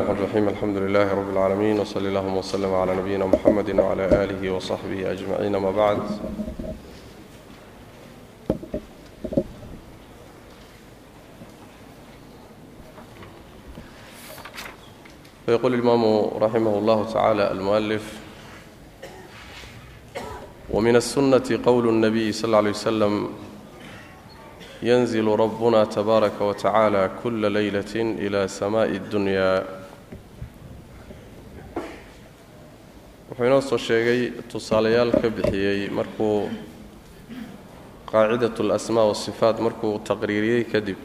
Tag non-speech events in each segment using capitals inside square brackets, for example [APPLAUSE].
الرحمن الرحيم الحمد لله رب العالمين وصلى اللهم وسلم على نبينا محمد وعلى آله وصحبه أجمعين ما بعد فيقول الإمام رحمه الله تعالى المؤلف ومن السنة قول النبي صلى الله عليه وسلم ينزل ربنا تبارك وتعالى كل ليلة إلى سماء الدنيا wuxuu inoo soo sheegay tusaalayaal ka bixiyey markuu qaacidat alasmaa wasifaat markuu taqriiriyey kadib.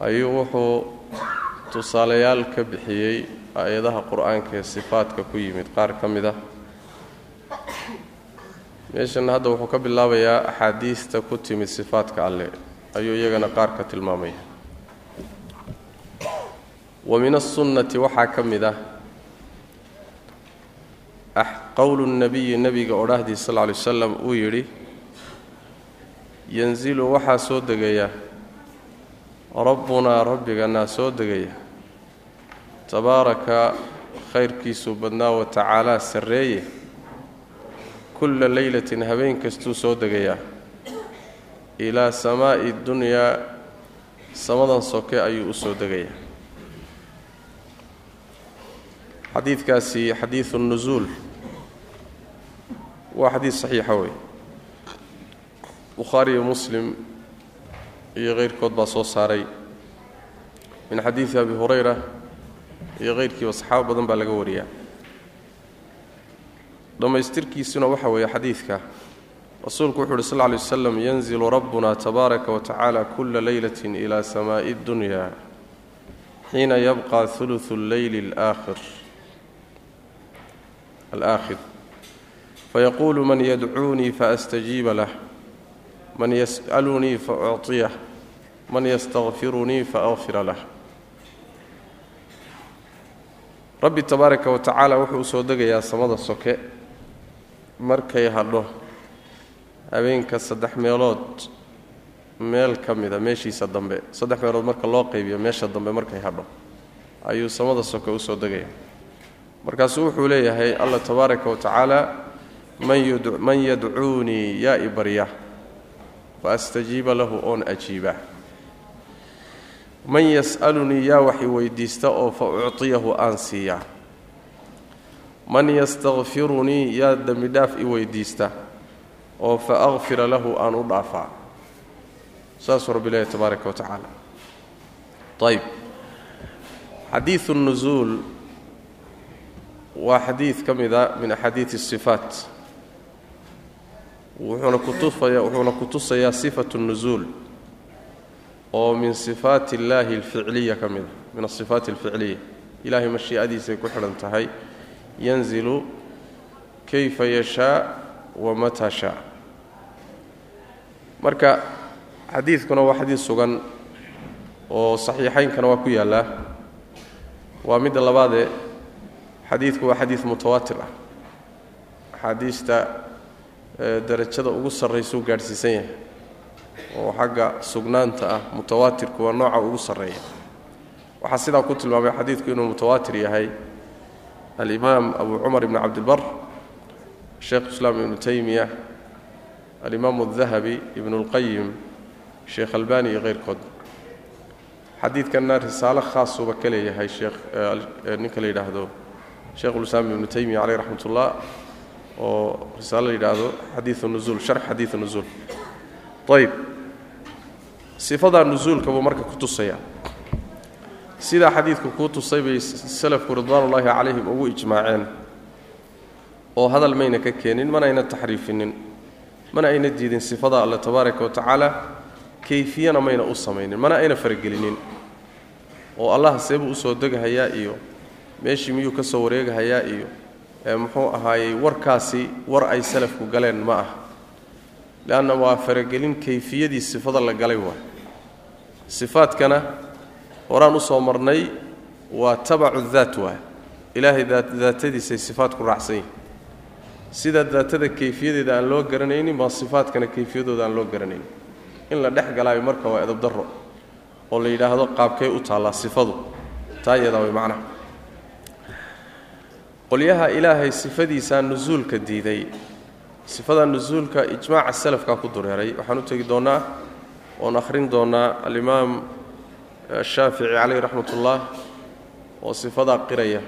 Ayuu wuxuu tusaalayaal ka bixiyey aayadaha qur'aanka ee sifaadka ku yimid qaar ka mid ah. Meeshanna hadda wuxuu ka bilaabayaa axaadiista ku timid sifaadka alleh ayuu iyagana qaar ka tilmaamaya. Wa min asunnati waxaa ka mid ah qowlu nabiyi nebiga odhaahdii sal lla lay wasalam uu yidhi yanzilu waxaa soo degaya rabbunaa rabbigannaa soo degaya. Tabaaraka khayrkiisuu badnaa wa tacaalaa sarreeye. Kulla leylatin habeen kastuu soo degayaa ilaa samaa'i dunyaa samadan soke ayuu u soo degayaa xadiidkaasi xadiidu nusuul waa xadiid saxiixa wey bukhaari iyo muslim iyo keyrkood baa soo saaray min xadiidi abi hurayra iyo keyrkiiba saxaabo badan baa laga wariyaa dhammaystirkiisuna waxa weeye xadiidka rasuulku wuxu uhi sal lla lay waslam yanzilu rabbuna tabaaraka wa tacaala kula leylatin ila samaa'i اddunya xiina yabqa huluثu اlleyli alaakhir alaakhir fayaquulu man yadcuunii faastajiiba lah man yas'alunii faucطiyah man yastakfirunii faakfira lah rabbi tabaaraka wa tacaala wuxuu soo degayaa samada soke markay hadho habeenka saddex meelood meel ka mida meeshiisa dambe saddex meelood marka loo qaybiyo meesha dambe markay hadho ayuu samada soke u soo degaya markaasuu wuxuu leeyahay allah tabaaraka wa tacaala man yadcuunii yaa i barya fa astajiiba lahu oon ajiiba. Man yas'alunii yaa wax i weydiista oo fa uctiyahu aan siiyaa man yastakfirunii yaa dembi dhaaf i weydiista oo fa akfira lahu aan u dhaafaa. Saasuu rabbi leeyahy tabaaraka wa tacaala. Ayb xadiidu nusuul waa xadiid ka a min axaadiidi sifaat. Wuxuuna kutufaya wuxuuna ku tusayaa sifatu nusuul oo min sifaati illaahi alficliya ka mid a min asifaati alficliya. Ilaahay mashiicadiisay ku xidhan tahay. Yanzilu kayfa yashaa wa mataa shaa. Marka xadiidkuna waa xadiid sugan oo saxiixaynkana waa ku yaallaa. Waa midda labaadee xadiidku waa xadiid mutawaatir ah. Axaadiista darajada ugu sarraysuu gaadhsiisan yahay. Oo xagga sugnaanta ah mutawaatirku waa nooca ugu sarreeya. Waxaa sidaa ku tilmaamay xadiidku inuu mutawaatir yahay. Alimaam abu cumar ibn cabdilbar sheekh islaam ibnu taymiya alimaam adahabi ibnu اlqayim sheekh albani iyo keyrkood. Xadiidkanna risaalo khaasuba ka leeyahay sheekh ninka la yidhaahdo sheikhulislaam ibnu taymiya caleyh raxmat ullah oo risaalo la yidhaahdo xadiiu nuzuul sharx xadiiu nuzuul. Ayb sifadaa nusuulka buu marka ku tusaya sidaa xadiidku kuu tusay bay salafku ridwaanullaahi calayhim ugu ijmaaceen. Oo hadal mayna ka keenin mana ayna taxriifinin mana ayna diidin sifada alle tabaaraka wa tacaala kayfiyana mayna u samaynin mana ayna faragelinin. Oo allah seebuu u soo degahayaa iyo meeshii miyuu ka soo wareegahayaa iyo muxuu ahaayey warkaasi war ay salafku galeen ma ah leanna waa faragelin kayfiyadii sifada la galay waay sifaadkana horaan u soo marnay waa tabacu daat waay ilaahay daatadiisay sifaadku raacsan yihiin sida daatada kayfiyadeeda aan loo garanaynin baa sifaadkana kayfiyadooda aan loo garanaynin. In la dhex galaayo marka waa edabdarro oo la yidhaahdo qaabkay u taallaa sifadu. Taa iyadaa way macnaha qolyaha ilaahay sifadiisaa nusuulka diiday. Sifada nusuulka ijmaaca salafkaa ku dureeray. Waxaan u tegi doonnaa oon akhrin doonnaa alimaam shaafici calayh raxmat ullah oo sifadaa qiraya.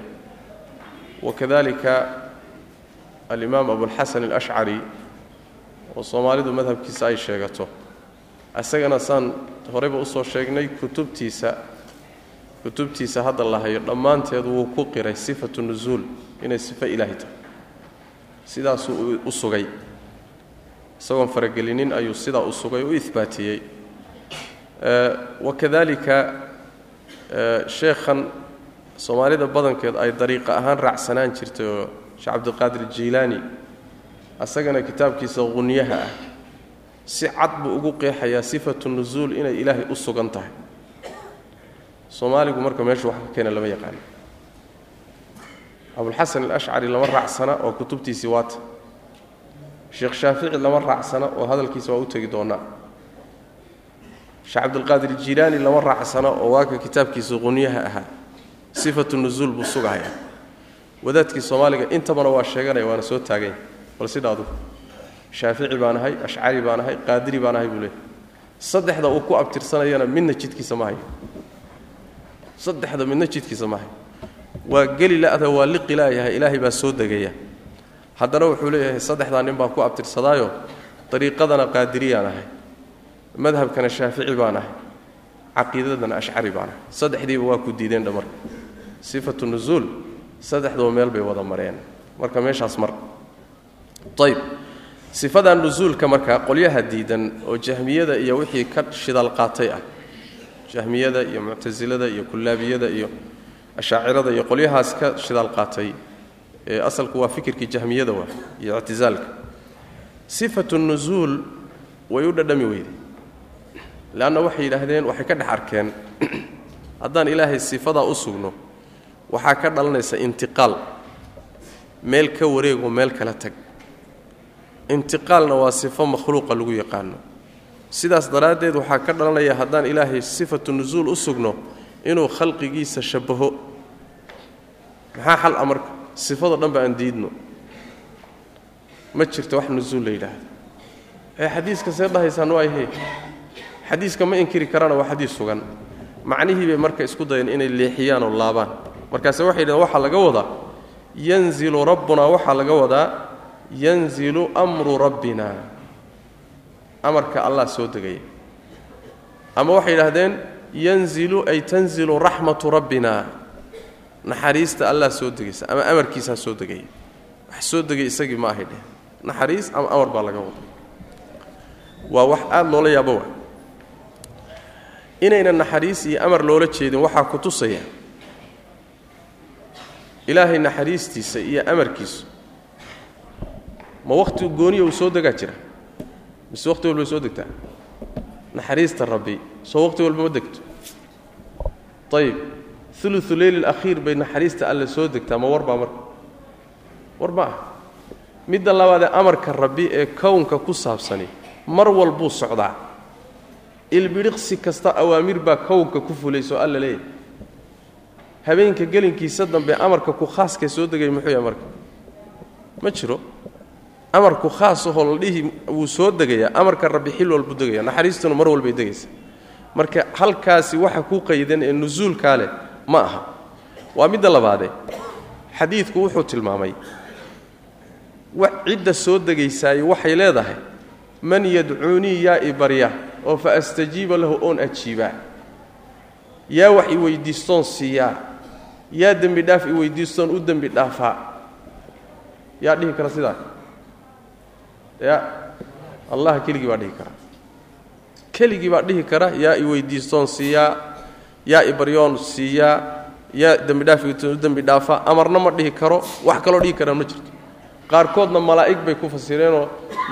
Wakadalika alimaam abulxasan alashcari oo soomaalidu madhabkiisa ay sheegato. Isagana saan horeyba u soo sheegnay kutubtiisa kutubtiisa hadda la hayo dhammaanteed wuu ku qiray sifatu nusuul inay sifo ilaahi tahay. Sidaasuu u sugay. Isagoon faragelinin ayuu sidaa u sugay u ihbaatiyey wakadalika sheekhan soomaalida badankeed ay dariiqa ahaan raacsanaan jirtay oo sheekh cabdiqaadir jiilaani asagana kitaabkiisa qunyaha ah. Si cad buu ugu qeexayaa sifatu nusuul inay ilaahay u sugan tahay soomaaligu marka meeshu wax ka keena lama yaqaano abulxasan alashcari lama raacsana oo kutubtiisii waata sheekh shaafici lama raacsana oo hadalkiisa waa u tegi doonaa sheekh cabdilqaadir jiilaani lama raacsana oo waaka kitaabkiisa qunyaha ahaa. Sifatu nusuul buu sugahayaa. Wadaadkii soomaaliga intabana waa sheeganaya waana soo taaganya bal sidha adugu shaafici baan ahay ashcari baan ahay qaadiri baan ahay buu leehay saddexda uu ku abtirsanayana midna jidkiisa ma hayo saddexda midna jidkiisa ma hayo waa geli la'da waa liqi la'yahay ilaahay baa soo degaya. Haddana wuxuu leeyahay saddexdaa nin baan ku abtirsadaayo dariiqadana qaadiriyaan ahay. Madhabkana shaafici baan ahay. Caqiidadana ashcari baan ahay. Saddexdiiba waa ku diideen dhamarka sifatu nusuul saddexdaba meel bay wada mareen. Marka meeshaas mar. Ayb sifada nusuulka marka qolyaha diidan oo jahmiyada iyo wixii ka shidaal qaatay ah jahmiyada iyo muctasilada iyo kullaabiyada iyo ashaacirada iyo qolyahaas ka shidaal qaatay ee asalku waa fikirkii jahmiyada waa iyo ictisaalka sifatu nusuul way u dhadhami weyday leanna waxay yidhaahdeen waxay ka dhex arkeen [CLEARS THROAT] haddaan ilaahay sifadaa u sugno waxaa ka dhalanaysa intiqaal meel ka wareego meel kala tag. Intiqaalna waa sifo makhluuqa lagu yaqaano sidaas daraaddeed waxaa ka dhalanaya haddaan ilaahay sifatu nusuul u sugno inuu khalqigiisa shabaho maxaa xal a marka? Sifado dhan ba aan diidno. Ma jirto wax nusuul la yidhaahdo. Ee xadiiska see dhahaysaan waayahe xadiiska ma inkiri karaana waa xadiis sugan. Macnihii bay marka isku dayeen inay leexiyaan oo laabaan. Markaase waxay yidhahdeen waxaa laga wadaa yanzilu rabbunaa waxaa laga wadaa yanzilu amru rabbina amarka allah soo degaya ama waxay yidhaahdeen yanzilu ay tanzilu raxmatu rabbina. Naxariista allah soo degaysa ama amarkiisaa soo degaya wax soo degay isagii ma ahay dheh naxariis ama amar baa laga wada waa wax aada loola yaabo wa inayna naxariis iyo amar loola jeedin waxaa ku tusaya ilaahay naxariistiisa iyo amarkiisu. Ma wakhti gooniya uu soo degaa jira mise wakhti walba soo degtaa? Naxariista rabbi. Soo wakhti walba ma degto? Ayib uluثu leyl اlakhiir bay naxariista alle soo degtaa ma war baa marka? War ma ah midda labaadee amarka rabbi ee kownka ku saabsani mar walbuu socdaa. Ilbidhiqsi kasta awaamir baa kownka ku fulayso alla leeyahay. Habeenka gelinkiisa dambe amarka ku khaaskee soo degay muxuu yahay marka? Ma jiro amarku khaasahoo la dhihi wuu soo degayaa amarka rabbi xil walbuu degaya naxariistuna mar walbay degaysa marka halkaasi waxa ku qaydan ee nusuulkaa leh ma aha. Waa midda labaadee xadiidku wuxuu tilmaamay cidda soo degaysaaye waxay leedahay man yadcuunii yaa i barya oo fa astajiiba lahu oon ajiibaa. Yaa wax i siiyaa yaa dembi dhaaf i u dembi dhaafaa. Yaa dhihi kara sidaa ya allah keligii baa dhihi kara keligii baa dhihi kara yaa i weyddiistoon siiyaa yaa i baryoon siiyaa yaa dembi dhaaf u dembi dhaafa amarna ma dhihi karo wax kaloo dhihi karaan ma jirto. Qaarkoodna malaa'ig bay ku fasireenoo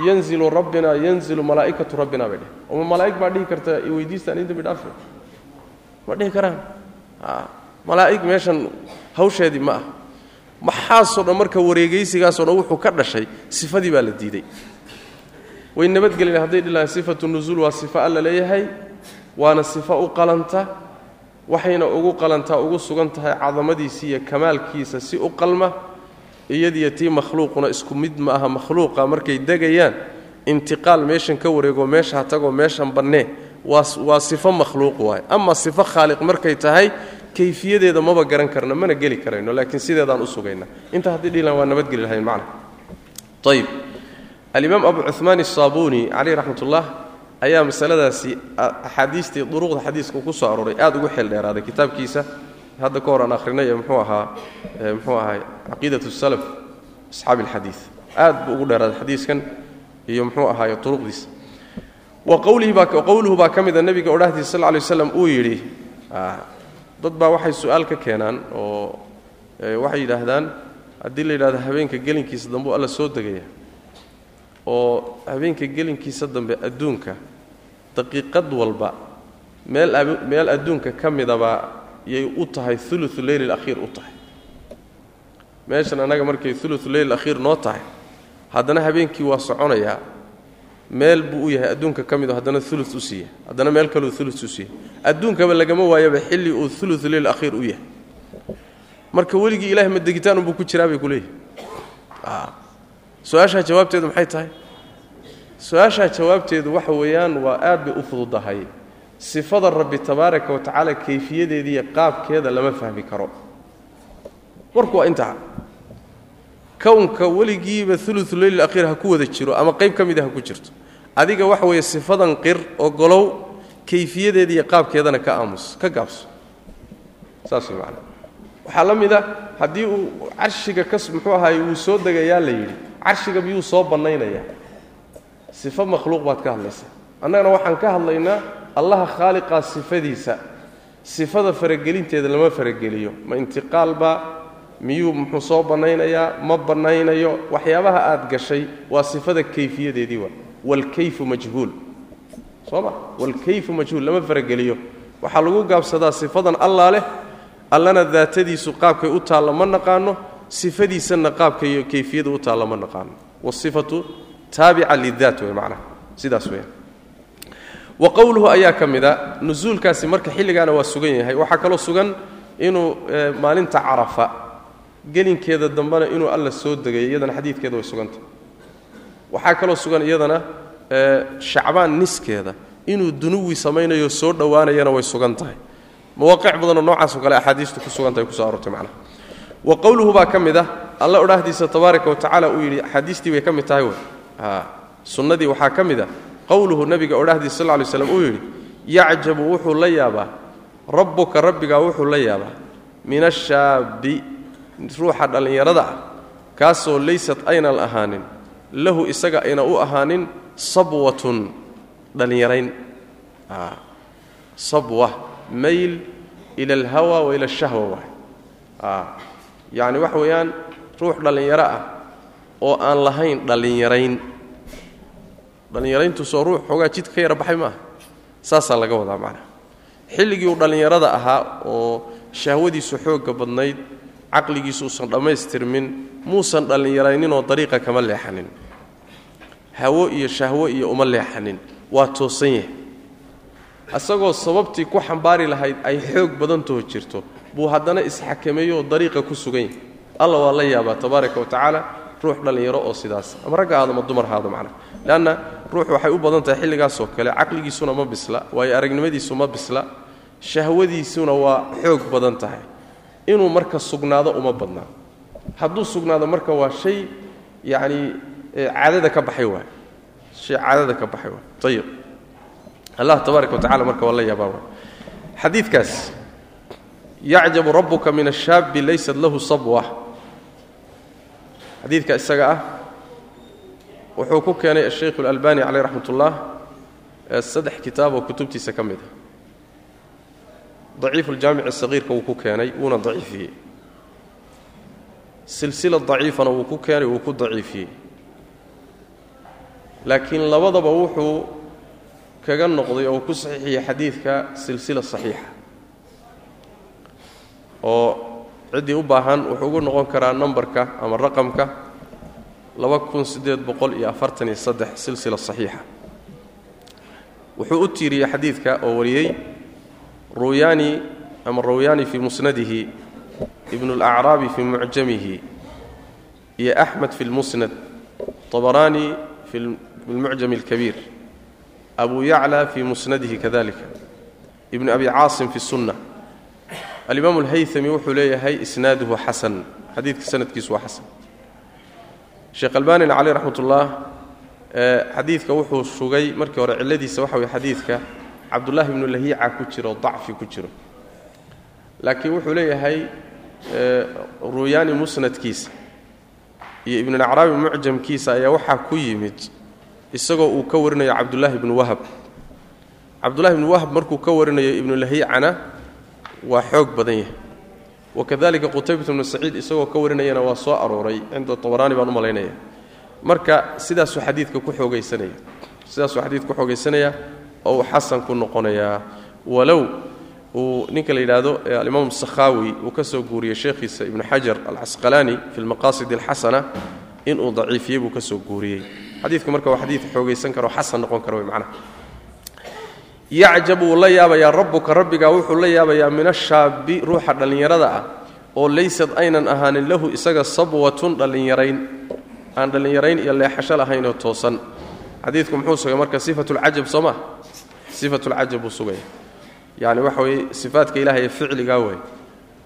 yanzilu rabbina yanzilu malaa'ikatu rabbina bay dheh oma malaa'ig baa dhihi karta i weydiistaan in dembi dhaafe ma dhihi karaan? Malaa'ig meeshan hawsheedii ma ah maxaasoo dhan marka wareegaysigaasoo dhan wuxuu ka dhashay sifadii baa la diiday way nabadgelin hadday dhilahaan sifatu nusuul waa sifo alla leeyahay waana sifo u qalanta waxayna ugu qalantaa ugu sugan tahay cadamadiisa iyo kamaalkiisa si u qalma iyadiyo tii makhluuquna isku mid ma aha makhluuqa markay degayaan intiqaal meeshan ka wareego meesha ha tagoo meeshan bannee waa sifo makhluuq waaye. Ama sifo khaaliq markay tahay kayfiyadeeda maba garan karno mana geli karayno laakiin sideedaan u sugayna. Inta haddii dhihilan waa nabadgeli lahayn macna. Ayib alimaam abu cuhmaan asaabuuni caleyh raxmatullah ayaa masaladaasi axaadiistii duruqda xadiiska ku soo arooray. Aad ugu xeel dheeraaday kitaabkiisa. Hadda ka hor aan akhrinay ee mxuu ahaa mxuu ahay caqiidat salaf asxaabi alxadiid aad buu ugu dheeraaday xadiiskan iyo mxuu ahaaye duruqdiisa. Wa qowluhu baa ka mida nebiga odhahdiisa sal lay slam uu yidhi dad baa waxay su'aal ka keenaan oo waxay yidhaahdaan haddii la yidhahdo habeenka gelinkiisa dambe alla soo degaya oo habeenka gelinkiisa dambe adduunka daqiiqad walba meel meel adduunka ka midaba yay u tahay ulu leyl alakhiir u tahay. Meeshan annaga markay ulu leyl alakhiir noo tahay haddana habeenkii waa soconayaa meel buu u yahay adduunka ka mid oo haddana ulu u siiya haddana meel kaleu ulu u siiya. Adduunkaba lagama waayaba xilli uu ulu leyl akhiir u yahay. Marka weligii ilahay ma degitaan unbuu ku jiraa bay ku leeyihi su'aashaa jawaabteedu maxay tahay su'aashaa jawaabteedu waxa weeyaan waa aad bay u fududahay. Sifada rabbi tabaaraka wa tacaala kayfiyadeediiyo qaabkeeda lama fahmi karo. Warku waa intaa. Kownka weligiiba ulu leyl akhiir ha ku wada jiro ama qayb ka mida ha ku jirto. Adiga waxa weeye sifadan qir ogolow kayfiyadeediiyo qaabkeedana ka aamus ka gaabso. Saas macana waxaa la mid a haddii uu carshiga ka muxuu ahaay wuu soo degayaa la yidhi carshiga miyuu soo bannaynayaa sifo makhluuq baad ka hadlaysaa annagana waxaan ka hadlaynaa allaha khaaliqaa sifadiisa. Sifada faragelinteeda lama farageliyo. Ma intiqaalba miyuu muxuu soo bannaynayaa? Ma bannaynayo? Waxyaabaha aad gashay waa sifada kayfiyadeedii waa waalkayfu majhuul. Soo ma? Waalkayfu majhuul lama farageliyo. Waxaa lagu gaabsadaa sifadan allaa leh allana daatadiisu qaabkay u taalla ma naqaano sifadiisanna qaabka iyo kayfiyada u taalla ma naqaano. Wasifatu taabica lidaat wey macnaha sidaas weeyaan wa qowluhu ayaa ka mid a nusuulkaasi marka xilligaana waa sugan yahay. Waxaa kaloo sugan inuu maalinta carafa gelinkeeda dambena inuu alla soo degay iyadana xadiidkeeda way sugantah waxaa kaloo sugan iyadana shacbaan niskeeda inuu dunuwi samaynayo soo dhowaanayana way sugan tahay. Mawaaqic badanoo noocaasoo kale axaadiistu ku sugantahay kuso aroortay macnaha. Wa qowluhu baa ka mid ah alla odhaahdiisa tabaaraka wa tacala uu yidhi axaadiistii bay ka mid tahay wey sunnadii waxaa ka mid ah qowluhu nabiga odhahdiisa sal lay slam uu yidhi yacjabu wuxuu la yaabaa rabbuka rabbigaa wuxuu la yaabaa min ashaabi ruuxa dhallinyarada ah kaasoo laysat aynan ahaanin lahu isaga ayna u ahaanin sabwatun dhallinyarayn. Sabwa mayl ila alhawa wa ila ashahwa waay. Yacni waxa weeyaan ruux dhallinyaro ah oo aan lahayn dhallinyarayn dhallinyarayntusoo ruux xoogaa jidka ka yara baxay maaha. Saasaa laga wadaa macnaha xilligii uu dhallinyarada ahaa oo shahwadiisu xoogga badnayd caqligiisu uusan dhammaystirmin muusan dhallinyarayninoo dariiqa kama leexanin. Hawo iyo shahwo iyo uma leexanin. Waa toosan yahay. Asagoo sababtii ku xambaari lahayd ay xoog badantaho jirto buu haddana isxakameeyooo dariiqa ku sugan yahay. Alla waa la yaabaa tabaaraka wa tacaala ruux dhallinyaro oo sidaas. Ama ragga ahaado ma dumar haado macnaha leanna ruux waxay u badan tahay xilligaasoo kale caqligiisuna ma bisla waayo aragnimadiisu ma bisla shahwadiisuna waa xoog badan tahay. Inuu marka sugnaado uma badnaa hadduu sugnaado marka waa shay yacni caadada ka baxay waay shay caadada ka baxay waay ayib allah tabaaraka wa tacala marka waa la yaabaa xadiidkaas yacjabu rabbuka min ashaabi laysat lahu sabwa. Xadiidka isaga ah wuxuu ku keenay ashaykh اlalbani caleyh raxmat ullah saddex kitaab oo kutubtiisa ka mid a daciifu ljaamic sagiirka wuu ku keenay wuuna daciifiyey. Silsila daciifana wuu ku keenay wuu ku daciifiyey. Laakiin labadaba wuxuu kaga noqday oo ku saxiixiyey xadiidka silsila saxiixa. Oo ciddii u baahan wuxuu ugu noqon karaa nambarka ama raqamka silsila saxiixa wuxuu u tiiriyey xadiidka oo wariyey ruyaani ama rawyaani fii musnadihi ibnu اlacraabi fii mucjamihi iyo axmed fi lmusnad طabaraani fi lmucjam اlkabiir abu yaclى fii musnadihi kadalika ibnu abi caasim fi الsunna alimaam اlhayami wuxuu leeyahay isnaaduhu xasan xadiidka sanadkiisu waa xasan sheekh albanina caleyh raxmat ullah xadiidka wuxuu sugay markii hore cilladiisa waxa weye xadiidka cabdullaahi ibnu lahiica ku jiro dacfi ku jiro. Laakiin wuxuu leeyahay ruyaani musnadkiisa iyo ibnulacraabi mucjamkiisa ayaa waxaa ku yimid isagoo uu ka warinayo cabdullaahi ibnu wahab. Cabdullahi ibnu wahab markuu ka warinayo ibnulahiicana waa xoog badan yahay wakadalika qutaybata bnu saciid isagoo ka warinayana waa soo arooray cinda tabaraani baan u malaynaya. Marka sidaasuu xadiidka ku xoogaysanaya sidaasuu xadiidka ku xoogaysanaya oo uu xasan ku noqonayaa walow uu ninka la yidhaahdo alimaam sakhaawi uu ka soo guuriyey sheekhiisa ibnu xajar alcasqalaani fi lmaqaasid alxasana inuu daciifiyey buu ka soo guuriyey. Xadiidka marka waa xadiid xoogaysan kara oo xasan noqon kara wey macnaha yacjab wuu la yaabayaa rabbuka rabbigaa wuxuu la yaabayaa min ashaabi ruuxa dhallinyarada ah oo laysad aynan ahaanin lahu isaga sabwatun dhallinyarayn aan dhallinyarayn iyo leexasho lahaynoo toosan. Xadiidku muxuu sugay marka sifatulcajab soo maa sifatulcajab buu sugaya yacni waxa weeye sifaadka ilahay ee ficligaa wey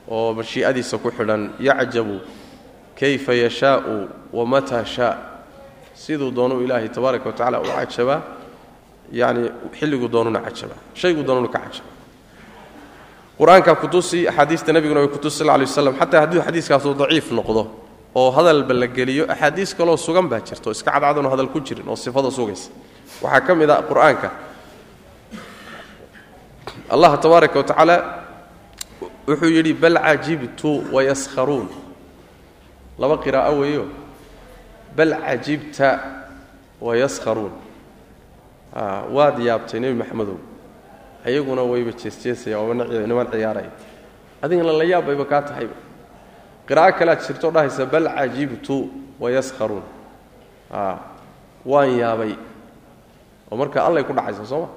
oo mashii'adiisa ku xidhan yacjabu kayfa yashaa'u wamataa shaa siduu doonuu ilaahay tabaaraka wa tacala u cajabaa yacni xilliguu doonuna cajabaa shayguu doonuna ka cajaba. Qur'aanka kutusi axaadiista nebiguna way kutusi sal ly waslam xataa hadduu xadiiskaasu daciif noqdo oo hadalba la geliyo axaadiis kaloo sugan baa jirto iska cadcadanoo hadal ku jirin oo sifada sugaysa. Waxaa ka mid a qur'aanka. Allah tabaaraka wa wuxuu yidhi bal cajibtu wayaskharuun laba qiraa'o weeyo. Bal cajibta wayaskharuun waad yaabtay nebi maxamedow. Ayaguna wayba jeesjeesaya niman ciyaaraya. Adigana la yaab bayba kaa tahayba qiraa'o kalead jirto dhahaysa bal cajibtu wayaskharuun waan yaabay. Oo marka allay ku dhacaysa sooma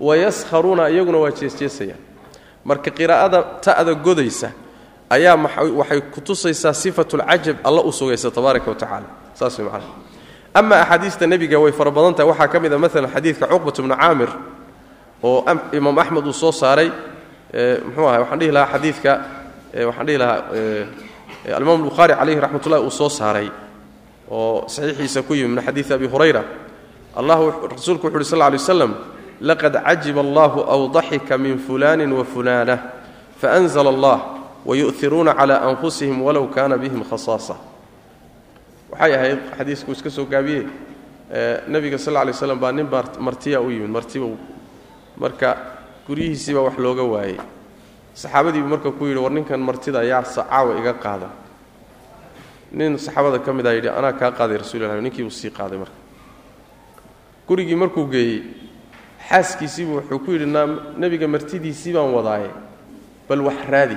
wayaskharuuna iyaguna waa jeesjeesayaan marka qiraa'ada ta'da godaysa ayaa waxay kutusaysaa sifatulcajab alla u sugaysa tabaaraka wa saas way macana ama axaadiista nebiga way fara badan tahay waxaa ka mid a maalan xadiidka cuqbat bnu caamir oo imaam axmed uu soo saaray muxuu ahay waxaan dhihi lahaa xadiidka waxaan dhihi lahaa alimaam bukhaari calayhi raxmat ullahi uu soo saaray oo saxiixiisa ku yimi min xadiidi abi hurayra. Allah rasuulku wuxu uhi sal lla lay waslam laqad cajiba allahu aw daxika min fulani wa fulaanah faanzla allah wayu'iruuna cala anfusihim walow kana bihim khasaasa waxay ahayd xadiisku iska soo gaabiye nebiga sal lay slam baa nin martiya u yimid martiba marka guryihiisiibaa wax looga waayey. Saxaabadiibu marka ku yidhi war ninkan martida yaa caawa iga qaada. Nin saxaabada ka mid a yidhi anaa kaa qaaday rasulilah ninkiibuu sii qaaday marka. Gurigii markuu geeyey xaaskiisiibu wuxuu ku yidhi nebiga martidiisii baan wadaaye bal wax raadi.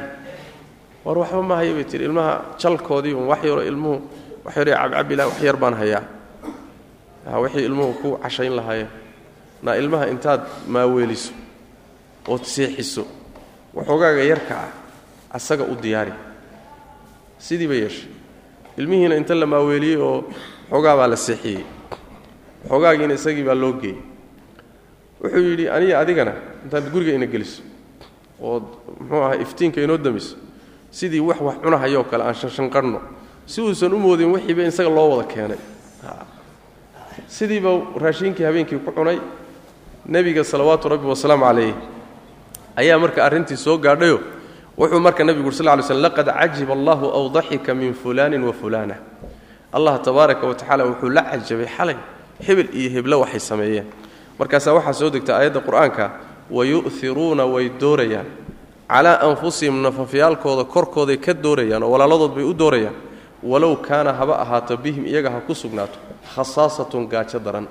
War waxba ma haya bay tihi ilmaha jalkoodii un wax yaroo ilmuhu wax yaroo cabcabilah wax yar baan hayaa. Wixii ilmuhu ku cashayn lahaayeen. Naa ilmaha intaad maaweeliso ood seexiso waxoogaaga yarka ah asaga u diyaari. Sidii ba yeeshay ilmihiina inta la maaweeliyey oo waxoogaa baa la seexiyey. Waxoogaagiina isagii baa loo geeyey. Wuxuu yidhi aniga adigana intaad guriga ina geliso ood muxuu ahaa iftiinka inoo damiso sidii wax wax cunahayoo kale aan shanshanqarhno si uusan u moodin wixiiba isaga loo wada keenay. Sidiiba raashiinkii habeenkii ku cunay nebiga salawaatu rabbi wasalaamu calayh ayaa marka arrintii soo gaadhayo wuxuu marka nebigu sal ly slm laqad cajiba allahu aw daxika min fulaanin wa fulaana. Allah tabaaraka wa tacala wuxuu la cajabay xalay hebel iyo heblo waxay sameeyeen. Markaasaa waxaa soo degta aayadda qur'aanka wayu'iruuna way doorayaan. Calaa anfusihim nafafyaalkooda korkooday ka doorayaan oo walaaladood bay u doorayaan walow kaana haba ahaato bihim iyaga ha ku sugnaato khasaasatun gaajo daran.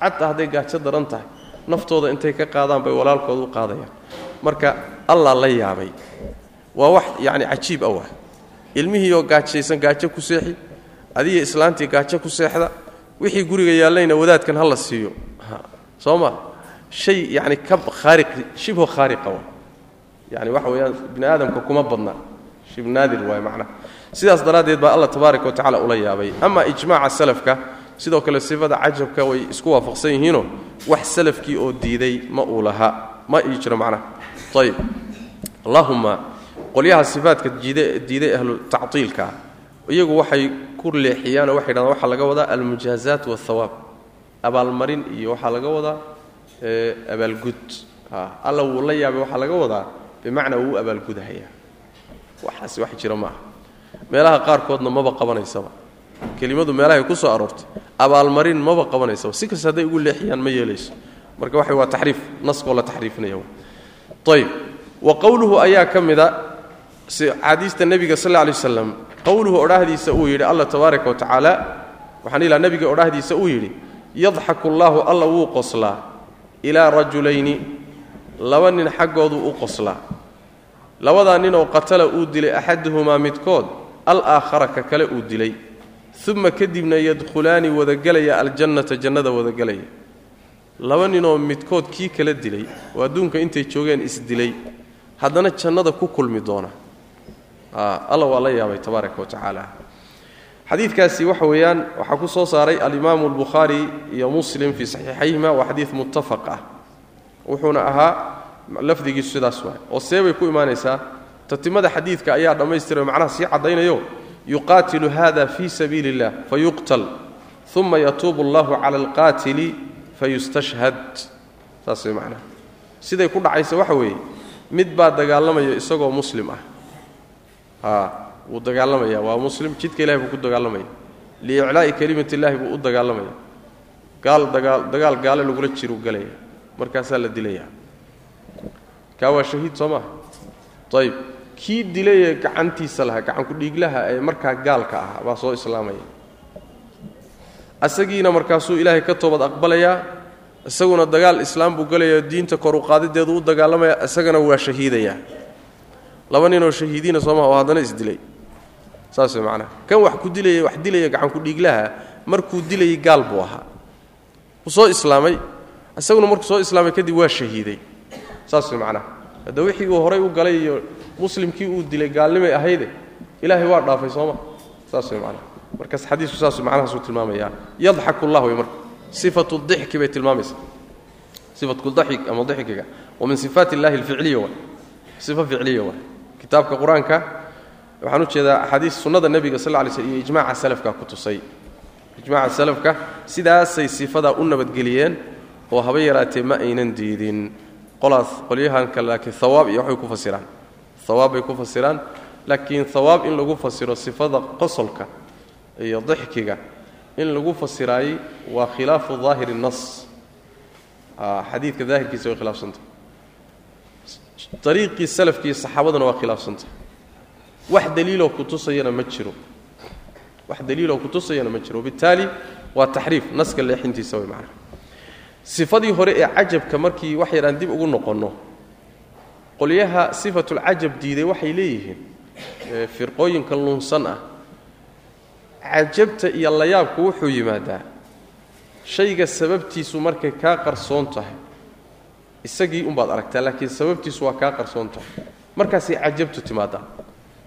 Cadda hadday gaajo daran tahay naftooda intay ka qaadaan bay walaalkooda u qaadayaan. Marka allah la yaabay. Waa wax yacni cajiib ah waa. Ilmihiioo gaajaysan gaajo ku seexi adiga islaantii gaajo ku seexda wixii guriga yaallayna wadaadkan ha la siiyo soo ma? Shay yacni ka khaariq shibho khaariqa wa yani waxa weeyaan bini aadamka kuma badna. Shib waay macnaha sidaas daraaddeed baa allah tabaaraka wa tacala ula yaabay. Ama ijmaaca salafka sidoo kale sifada cajabka way isku waafaqsan yihiinoo wax salafkii oo diiday ma uu laha ma ii jiro macnaha ayib allahuma qolyaha sifaadka diiday ahlu tactiilka iyagu waxay ku leexiyaanoo waxay dhahdaan waxaa laga wadaa almujaazaat waathawaab abaalmarin iyo waxaa laga wadaa abaalgud. Alla wuu la yaabay waxaa laga wadaa bimacnaa wuu abaalgudahayaa. Waxaasi wax jira maaha meelaha qaarkoodna maba qabanaysaba. Kelimadu meelahay ku soo aroortay. Abaalmarin maba qabanaysaba. Si kasta hadday ugu leexiyaan ma yeelayso. Marka waxa waa taxriif naskoo la taxriifinaya ayb wa qowluhu ayaa ka mida xaadiista nebiga sal lay waslam qowluhu odhaahdiisa uu yidhi allah tabaaraka wa tacaala. Waxaan ilaa nebiga odhaahdiisa uu yidhi yadxaku allaahu alla wuu qoslaa. Ilaa rajulayni laba nin xaggooduu u qoslaa. Labadaa nin oo qatala uu dilay axaduhumaa midkood alaakhara ka kale uu dilay. Uma kadibna yadkhulaani wadagelaya aljannata jannada wadagelaya laba ninoo midkood kii kala dilay oo adduunka intay joogeen isdilay haddana jannada ku kulmi doona. Alla waa la yaabay tabaaraka wa tacaala. Xadiidkaasi waxa weeyaan waxaa ku soo saaray alimaamu albukhaari iyo muslim fii saxiixayhima waa xadiid muttafaq ah. Wuxuuna ahaa lafdigiisu sidaas waay. Oo see bay ku imaanaysaa tatimada xadiidka ayaa dhammaystira macnaha sii caddaynayo yuqaatilu hada fii sabiili اllah fayuqtal uma yatuubu allahu cala alqaatili fayustashhad. Saas way macnaha. Siday ku dhacaysa waxa weeye mid baa dagaalamayo isagoo muslim ah. A wuu dagaalamaya waa muslim jidka ilahay buu ku dagaalamaya. Liiclaa'i kelimat illaahi buu u dagaalamaya. Gaal dagaa dagaal gaale lagula jiruu galaya. Markaasaa la dilayaa. Kaa waa shahiid soo maha ayib kii dilayee gacantiisa lahaa gacankudhiiglaha ee markaa gaalka ah baa soo islaamaya. Asagiina markaasuu ilaahay ka toobad aqbalayaa isaguna dagaal islaam buu gelaya diinta kor u dagaalamaya isagana waa shahiidayaa laba ninoo shahiidiina soomaa oo haddana isdilay saas way macnaha. Kan wax ku dilaya wax dilaya gacankudhiiglaha markuu dilayay gaal buu ahaa. Wuu soo islaamay. Isaguna markuu soo islaamay kadib waa shahiiday. Saas way macnaha. Hadda wixii uu horay u galay iyo muslimkii uu dilay gaalnimay ahayde ilaahay waa dhaafay sooma saas way macnaha. Markaas xadiisku saas macnahaasuu tilmaamayaa yadxaku llah wey marka sifatu dixki bay tilmaamaysaa. Sifatu daxik ama dixkiga. Wa min sifaat illahi alficliya waay sifo ficliya waay kitaabka qur'aanka waxaan u jeedaa axaadiis sunnada nebiga sal lay slm iyo ijmaca salafka ku tusay. Ijmaca salafka sidaasay sifadaa u nabadgeliyeen oo haba yaraatee ma aynan diidin. Qolaas qolyahan laakiin hawaab iyo waxbay ku fasiraan hawaab bay ku fasiraan laakiin hawaab in lagu fasiro sifada qosolka iyo dixkiga in lagu fasiraayey waa khilaafu daahiri nas xadiidka daahirkiisa way khilaafsantah. Ariiqii salafkii saxaabaduna waa khilaafsantah. Wax daliiloo kutusayana ma jiro. Wax daliiloo kutusayana ma jiro. Wabitaali waa taxriif naska leexintiisa way macnaha sifadii hore ee cajabka markii wax yaraan dib ugu noqonno qolyaha sifatulcajab diiday waxay leeyihiin firqooyinka lunsan ah. Cajabta iyo layaabku wuxuu yimaadaa shayga sababtiisu markay kaa qarsoon tahay. Isagii umbaad aragtaa laakiin sababtiisu waa kaa qarsoon tahay. Markaasay cajabtu timaadaa.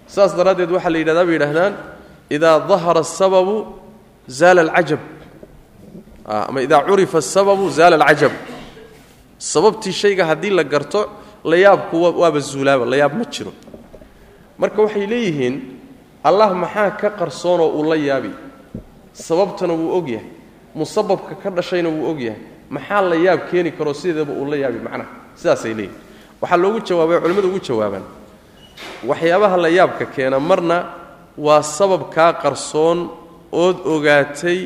Saas daraaddeed waxaa la yidhahdaa bay yidhahdaan idaa dahara asababu zaala alcajab. Ama idaa curifa asababu zaala alcajab. Sababtii shayga haddii la garto layaabku waaba zuulaaba layaab ma jiro. Marka waxay leeyihiin allah maxaa ka qarsoonoo uu la yaabi? Sababtana wuu og yahay. Musababka ka dhashayna wuu og yahay. Maxaa la yaab keeni karoo sideedaba uu la yaabi? Macnaha sidaasay leeyihiin waxaa loogu jawaabay culimmadu ugu jawaabaan. Waxyaabaha la yaabka keena marna waa sabab kaa qarsoon ood ogaatay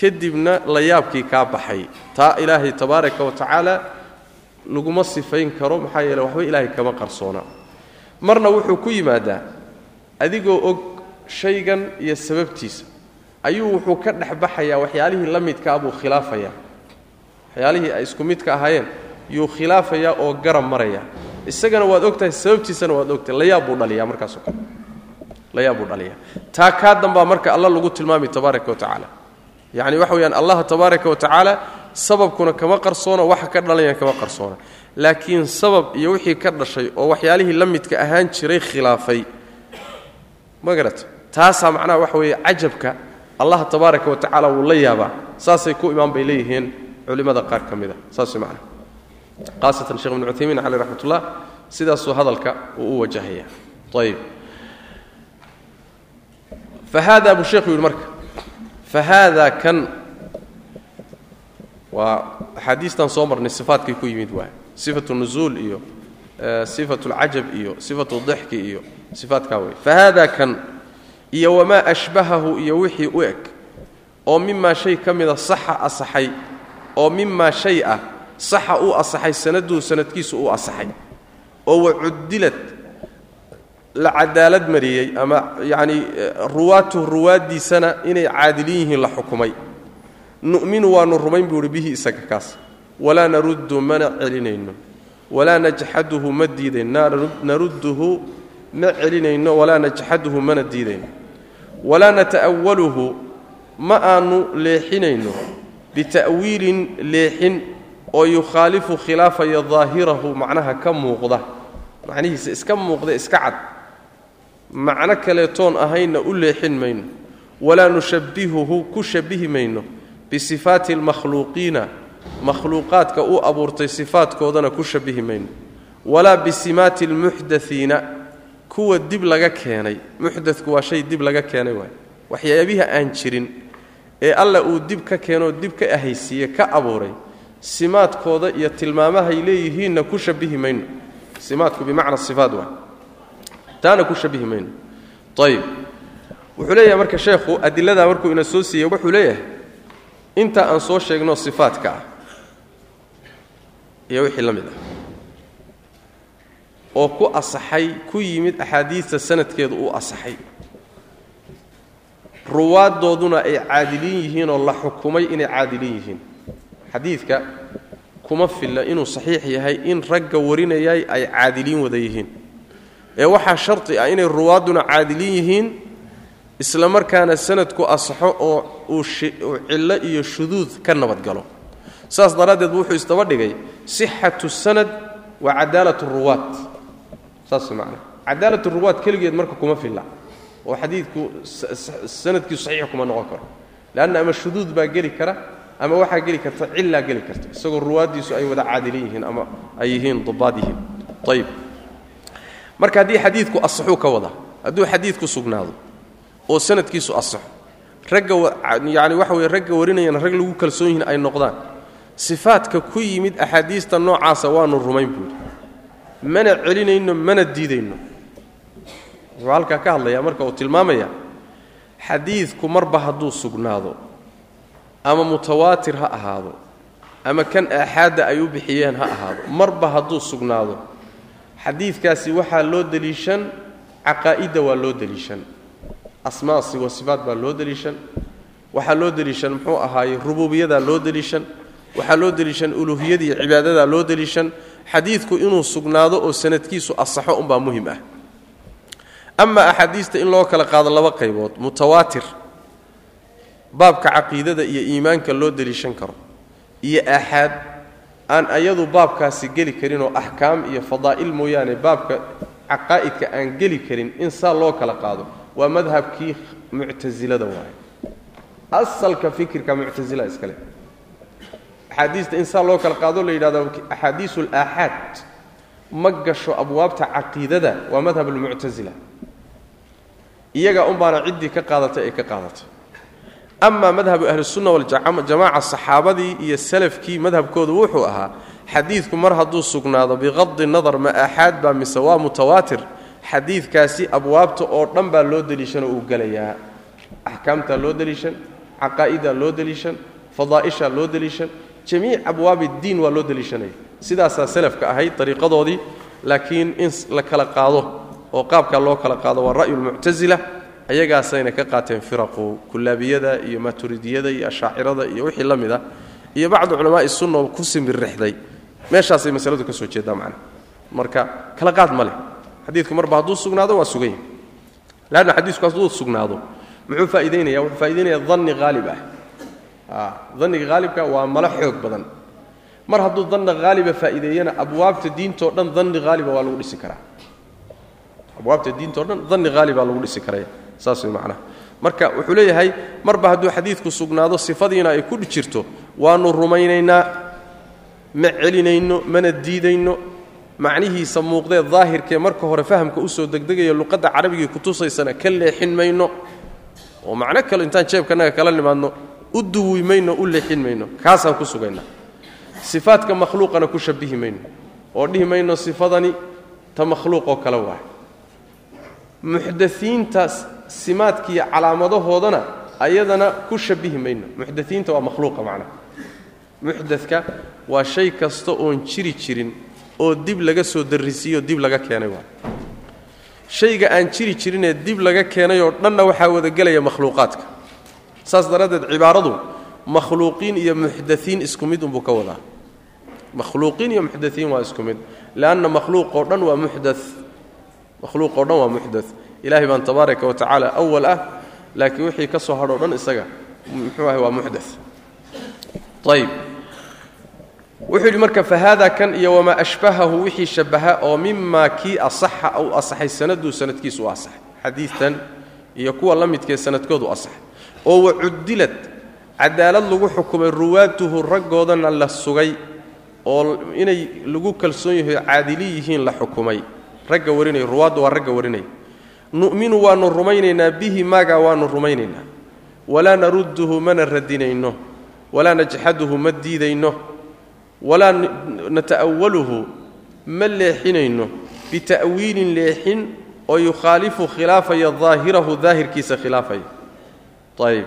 kadibna la yaabkii kaa baxay. Taa ilaahay tabaaraka wa tacaala laguma sifayn karo maxaa yeele waxba ilaahay kama qarsoona. Marna wuxuu ku yimaadaa adigoo og shaygan iyo sababtiisa. Ayuu wuxuu ka dhex baxayaa waxyaalihii la midkaa buu khilaafayaa. Waxyaalihii ay isku midka ahaayeen yuu khilaafayaa oo garab maraya isagana waad ogtahay sababtiisana waad ogtahay layaab buu dhaliyaa markaasoo kale. Layaab buu dhaliyaa. Taa kaa dambaa marka alla lagu tilmaamay tabaaraka wa tacaala yacni waxa weyaan allah tabaaraka wa tacaala sababkuna kama qarsoona waxa ka dhalanya kama qarsoona. Laakiin sabab iyo wixii ka dhashay oo waxyaalihii la midka ahaan jiray khilaafay. Ma garata taasaa macnaha waxa weeye cajabka allah tabaaraka wa wuu la yaabaa saasay ku imaan bay leeyihiin culimmada qaar ka mid a. Saas way macnaha. Khaasatan sheekh ibnu cuthaymiin caleyh raxmatullah sidaasuu hadalka uu u wajahaya ayib fa haada buu sheekhu yidhi marka. Fa haada kan waa axaadiistan soo marnay sifaatkay ku yimid waay. Sifatu nuzuul iyo sifatu lcajab iyo sifatu dixki iyo sifaatkaa wey fa haada kan iyo wamaa ashbahahu iyo wixii u eg oo mimaa shay ka mida saxa asaxay oo mimaa shay ah saxa uu asaxay sanaduhu sanadkiisu uu asaxay. Oo wacudilad la cadaalad mariyey ama yacni ruwaatuhu ruwaaddiisana inay caadilin yihiin la xukumay nu'minu waanu rumayn buu ihi bihi isaga kaas. Walaa naruddu mana celinayno. Walaa najxaduhu ma diidayno. Narudduhu ma celinayno. Walaa najxaduhu mana diidayno. Walaa nata'awaluhu ma aanu leexinayno. Bita'wiilin leexin oo yukhaalifu khilaafaya daahirahu macnaha ka muuqda. Macnihiisa iska muuqda iska cad. Macno kaleetoon ahayna u leexin mayno. Walaa nushabbihuhu ku shabbihi mayno bisifaati almakhluuqiina makhluuqaadka uu abuurtay sifaadkoodana ku shabbihi mayno walaa bisimaati almuxdaiina kuwa dib laga keenay muxdadku waa shay dib laga keenay waay waxyaabiha aan jirin ee alla uu dib ka keenoo dib ka ahaysiiye ka abuuray simaadkooda iyo tilmaamahay leeyihiinna ku shabbihi mayno simaadku bimacna sifaad waay taana ku shabbihi mayno ayib wuxuu leeyahay marka sheekhu adiladaa markuu ina soo siiyey wuxuu leeyahay inta aan soo sheegno sifaadka ah iyo wixii la mid ah oo ku asaxay ku yimid axaadiista sanadkeedu uu asaxay ruwaaddooduna ay caadiliin yihiin oo la xukumay inay caadiliin yihiin. Xadiidka kuma filla inuu saxiix yahay in ragga warinayay ay caadiliin wada yihiin. Ee waxaa sharti ah inay ruwaadduna caadiliin yihiin isla markaana sanadku asaxo oo uu cillo iyo shuduud ka nabadgalo. Saas daraaddeed wuxuu isdaba dhigay sixatu sanad wa cadaalat ruwaad. Saas macnaa. Cadaalat ruwaad keligeed marka kuma filla oo xadiidku sanadkiisu saxiix kuma noqon karo. Leanna ama shuduud baa geli kara ama waxaa geli karta cillaa geli karta. Isagoo ruwaaddiisu ay wada caadilin yihiin ama ay yihiin dubaad yihiin. Ayib marka haddii xadiidku asaxuu ka wada hadduu xadiidku sugnaado oo sanadkiisu asaxo ragga yani waxa weye ragga warinayana rag lagu kalsoon yihiin ay noqdaan. Sifaadka ku yimid axaadiista noocaasa waanu rumayn buuri. Mana celinayno mana diidayno. Wuxuu halkaa ka hadlayaa marka uu tilmaamaya xadiidku marba hadduu sugnaado ama mutawaatir ha ahaado ama kan aaxaadda ay u bixiyeen ha ahaado marba hadduu sugnaado. Xadiidkaasi waxaa loo deliishan caqaa'idda waa loo deliishan asmaasi wa sifaat baa loo deliishan. Waxaa loo deliishan muxuu ahaaye rubuubiyadaa loo deliishan. Waxaa loo deliishan uluuhiyadii cibaadadaa loo deliishan. Xadiidku inuu sugnaado oo sanadkiisu asaxo unbaa muhiim ah. Ama axaadiista in loo kala qaado laba qaybood mutawaatir. Baabka caqiidada iyo iimaanka loo deliishan karo. Iyo aaxaad aan ayadu baabkaasi geli karin oo axkaam iyo fadaa'il mooyaane baabka caqaa'idka aan geli karin in saa loo kala qaado waa madhabkii muctasilada waaye. Asalka fikirka muctasila iskale axaadiista in saa loo kala qaado la yidhahdo axaadiisu alaaxaad ma gasho abwaabta caqiidada waa madhab almuctasila iyagaa un baana ciddii ka qaadatay ay ka qaadatay ama madhabu ahlisunna waljamaaca saxaabadii iyo salafkii madhabkoodu wuxuu ahaa xadiidku mar hadduu sugnaado biqadi nadar ma aaxaad baa mise waa mutawaatir xadiidkaasi abwaabta oo dhan baa loo deliishanoo uu gelayaa axkaamtaa loo deliishan caqaa'idaa loo deliishan fadaa'ishaa loo deliishan jamiic abwaab iddiin waa loo deliishanaya sidaasaa salafka ahayd dariiqadoodii laakiin in la kala qaado oo qaabkaa loo kala qaado waa ra'yu lmuctasila ayagaasayna ka qaateen firaqu kullaabiyada iyo maturidiyada iyo ashaacirada iyo wixii la mid ah iyo bacdu culamaai sunna ku simirrixday meeshaasay masaladu ka soo jeedaa macna. Marka kala qaad ma leh xadiidku marba hadduu sugnaado waa sugan yahay leanna xadiisku hadduu sugnaado muxuu faa'idaynaya wuxuu faa'idaynaya danni haalib ah. Danniga haalibka waa malo xoog badan. Mar hadduu danna haaliba faa'iideeyana abwaabta diintao dhan danni haaliba waa lagu dhisi karaa. Abwaabta diintao dhan danni haalibaa lagu dhisi karaya saas way macnaha. Marka wuxuu leeyahay marba hadduu xadiidku sugnaado sifadiina ay ku jirto waannu rumaynaynaa ma celinayno mana diidayno macnihiisa muuqdee daahirkee marka hore fahamka u soo degdegaya luqadda carabigii kutusaysana ka leexin mayno. Oo macno kale intaan jeebkanaga kala nimaadno u duwi mayno u leexin mayno. Kaasaan ku sugaynaa. Sifaadka makhluuqana ku shabihi mayno. Oo dhihi mayno sifadani ta makhluuqoo kale waay. Muxdaiinta simaadkiiyo calaamadahoodana ayadana ku shabihi mayno. Muxdaiinta waa makhluuqa macnaha muxdadka waa shay kasta oon jiri jirin oo dib laga soo darrisiiyo dib laga keenay shayga aan jiri jirinee dib laga keenay oo dhanna waxaa wadagelaya makhluuqaadka. Saas daraaddeed cibaaradu makhluuqiin iyo muxdaiin isku mid unbuu ka wadaa. Makhluuqiin iyo muxdaiin waa isku mid leanna makhluuqoo dhan waa muxda makhluuqoo dhan waa muxda ilaahay baan tabaaraka wa tacaala awal ah laakiin wixii ka soo hadhoo dhan isaga muxuu ahay waa muxda ayb wuxuu yidhi marka fahaada kan iyo wamaa ashbahahu wixii shabaha oo mimaa kii asaxa u asaxay sanaduu sanadkiisu u asaxay xadiidtan iyo kuwa la midkee sanadkoodu asaxay oo wacudilad cadaalad lagu xukumay ruwaatuhu raggoodana la sugay oo inay lagu kalsoon yahay caadili yihiin la xukumay. Ragga warinaya ruwaaddu waa ragga warinaya nu'minu waannu rumaynaynaa bihi maagaa waannu rumaynaynaa. Walaa narudduhu mana radinayno walaa najxaduhu ma diidayno walaa nata'awaluhu ma leexinayno bita'wiilin leexin oo yukhaalifu khilaafaya daahirahu daahirkiisa khilaafaya ayib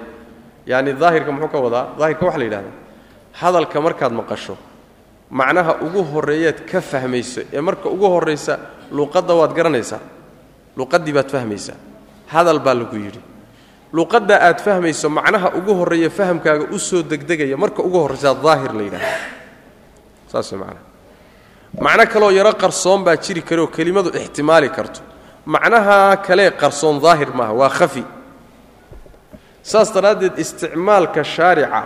yacni daahirka muxuu ka wadaa daahirka waxa la yidhahdaa hadalka markaad maqasho macnaha ugu horreeyaad ka fahmayso ee marka ugu horraysa luuqadda waad garanaysaa luuqaddii baad fahmaysaa hadal baa lagu yidhi luuqadda aad fahmayso macnaha ugu horreeya fahamkaaga u soo degdegaya marka ugu horraysaa daahir la yidhahda saas macnaha macno kaleoo yaro qarsoon baa jiri karaoo kelimadu ixtimaali karto. Macnaha kalee qarsoon daahir maaha waa khafi. Saas daraaddeed isticmaalka shaarica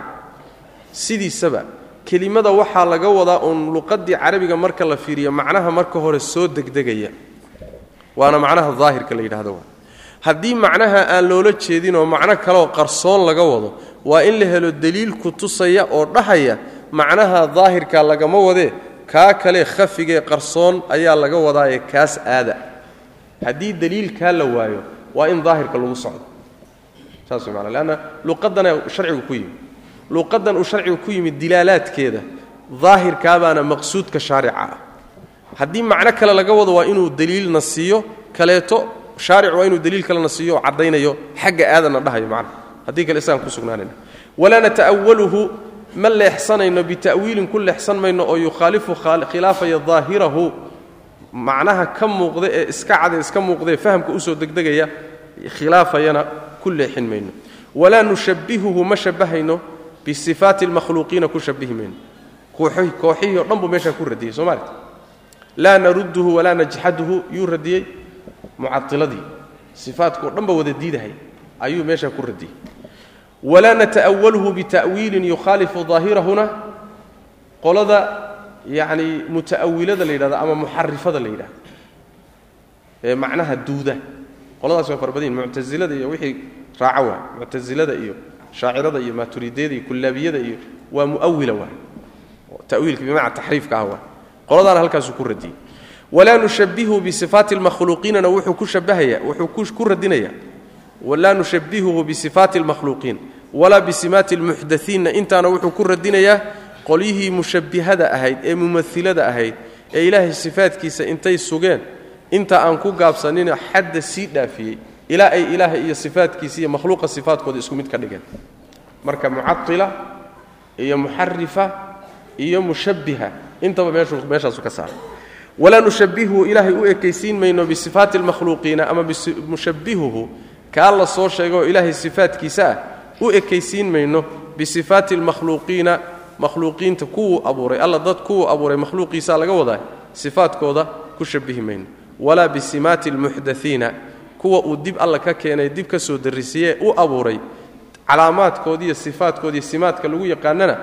sidiisaba kelimada waxaa laga wadaa uun luqaddii carabiga marka la fiiriyo macnaha marka hore soo degdegaya. Waana macnaha daahirka la yidhahdo waa. Haddii macnaha aan loola jeedinoo macno kaleoo qarsoon laga wado waa in la helo deliil ku tusaya oo dhahaya macnaha daahirka lagama wadee kaa kale khafigee qarsoon ayaa laga wadaaye kaas aada. Haddii deliilkaa la waayo waa in daahirka lagu socdo. Saas mana leanna luqaddana sharcigu ku yimid. Luqaddan uu sharcigu ku yimid dilaalaadkeeda daahirkaabaana maqsuudka shaarica ah. Haddii macno kale laga wado waa inuu deliilna siiyo kaleeto shaaric waa inuu deliil kalena siiyo oo caddaynayo xagga aadana dhahayo macna haddii kale isagaan ku sugnaanayna walaa nata'awaluhu ma leexsanayno bita'wiilin ku leexsan mayno oo yukhaalifu khilaafaya daahirahu. Macnaha ka muuqda ee iska cade iska muuqdaee fahamka u soo degdegaya khilaafayana ku leexin mayno. Walaa nushabbihuhu ma shabbahayno bisifaati almakhluuqiina ku shabbihi mayno. Kooxihii o dhan buu meeshaa ku radiyey soo maalit laa narudduhu walaa najxaduhu yuu radiyey mucailadii sifaadkao dhan ba wada diidahay ayuu meeshaa ku radiyey walaa nata'awalhu bita'wiilin yukhaalifu daahirahuna qolada yacni muta'awilada la yidhahdo ama muxarifada la yidhahdo ee macnaha duuda qoladaas waa farbadin muctasilada iyo wixii raaca waay muctasilada iyo shaacirada iyo maaturidiyada iyo kullaabiyada iyo waa mu'awila waay ta'wiilka bimacna taxriifka ah waay qoladaana halkaasuu ku radiyey. Walaa nushabbihu bisifaati almakhluuqiinana wuxuu ku shabbahaya wuxuu ku radinayaa walaa nushabbihuhu bisifaati almakhluuqiin walaa bisimaati almuxdaiinna intaana wuxuu ku radinayaa qolyihii mushabbihada ahayd ee mumailada ahayd ee ilaahay sifaadkiisa intay sugeen inta aan ku gaabsanina xadda sii dhaafiyey ilaa ay ilaahay iyo sifaadkiisa iyo makhluuqa sifaadkooda isku mid ka dhigeen marka mucatila iyo muxarifa iyo mushabbiha intaba meeshaasu ka saara walaa nushabbihuhu ilaahay u ekaysiin mayno bisifaati almakhluuqiina ama mushabbihuhu kaa la soo sheega oo ilaahay sifaadkiisa ah u ekaysiin mayno bisifaati almakhluuqiina makhluuqiinta kuwuu abuuray alla dad kuwuu abuuray makhluuqiisaa laga wadaa sifaadkooda ku shabbihi mayno. Walaa bisimaati almuxdaiina kuwa uu dib alla ka keenay dib ka soo darrisiye u abuuray calaamaadkooda iyo sifaadkooda iyo simaadka lagu yaqaanana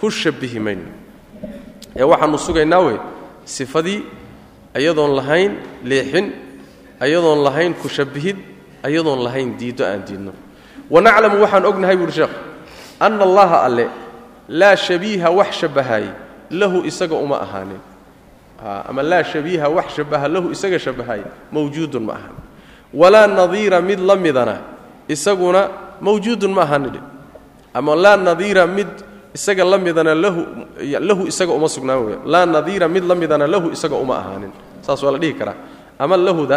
ku shabihi mayno. Ee waxaanu sugaynaa wey sifadii ayadoon lahayn leexin ayadoon lahayn ku shabihid ayadoon lahayn diiddo aan diidno. Wanaclamu waxaan ognahay buuhi sheekh anna allaha alle laa shabiiha wax shabahaay lahu isaga uma ahaanin. Ama laa shabiiha wax shabaha lahu isaga shabahaay mawjuudun ma ahan walaa nadiira mid la midana isaguna mawjuudun ma ahaanidhi ama laa nadiira mid isaga la midana lahu isaga uma sugnaan weya laa nadiira mid la midana lahu isaga uma ahaanin. Saas waa la dhihi karaa. Ama lahuda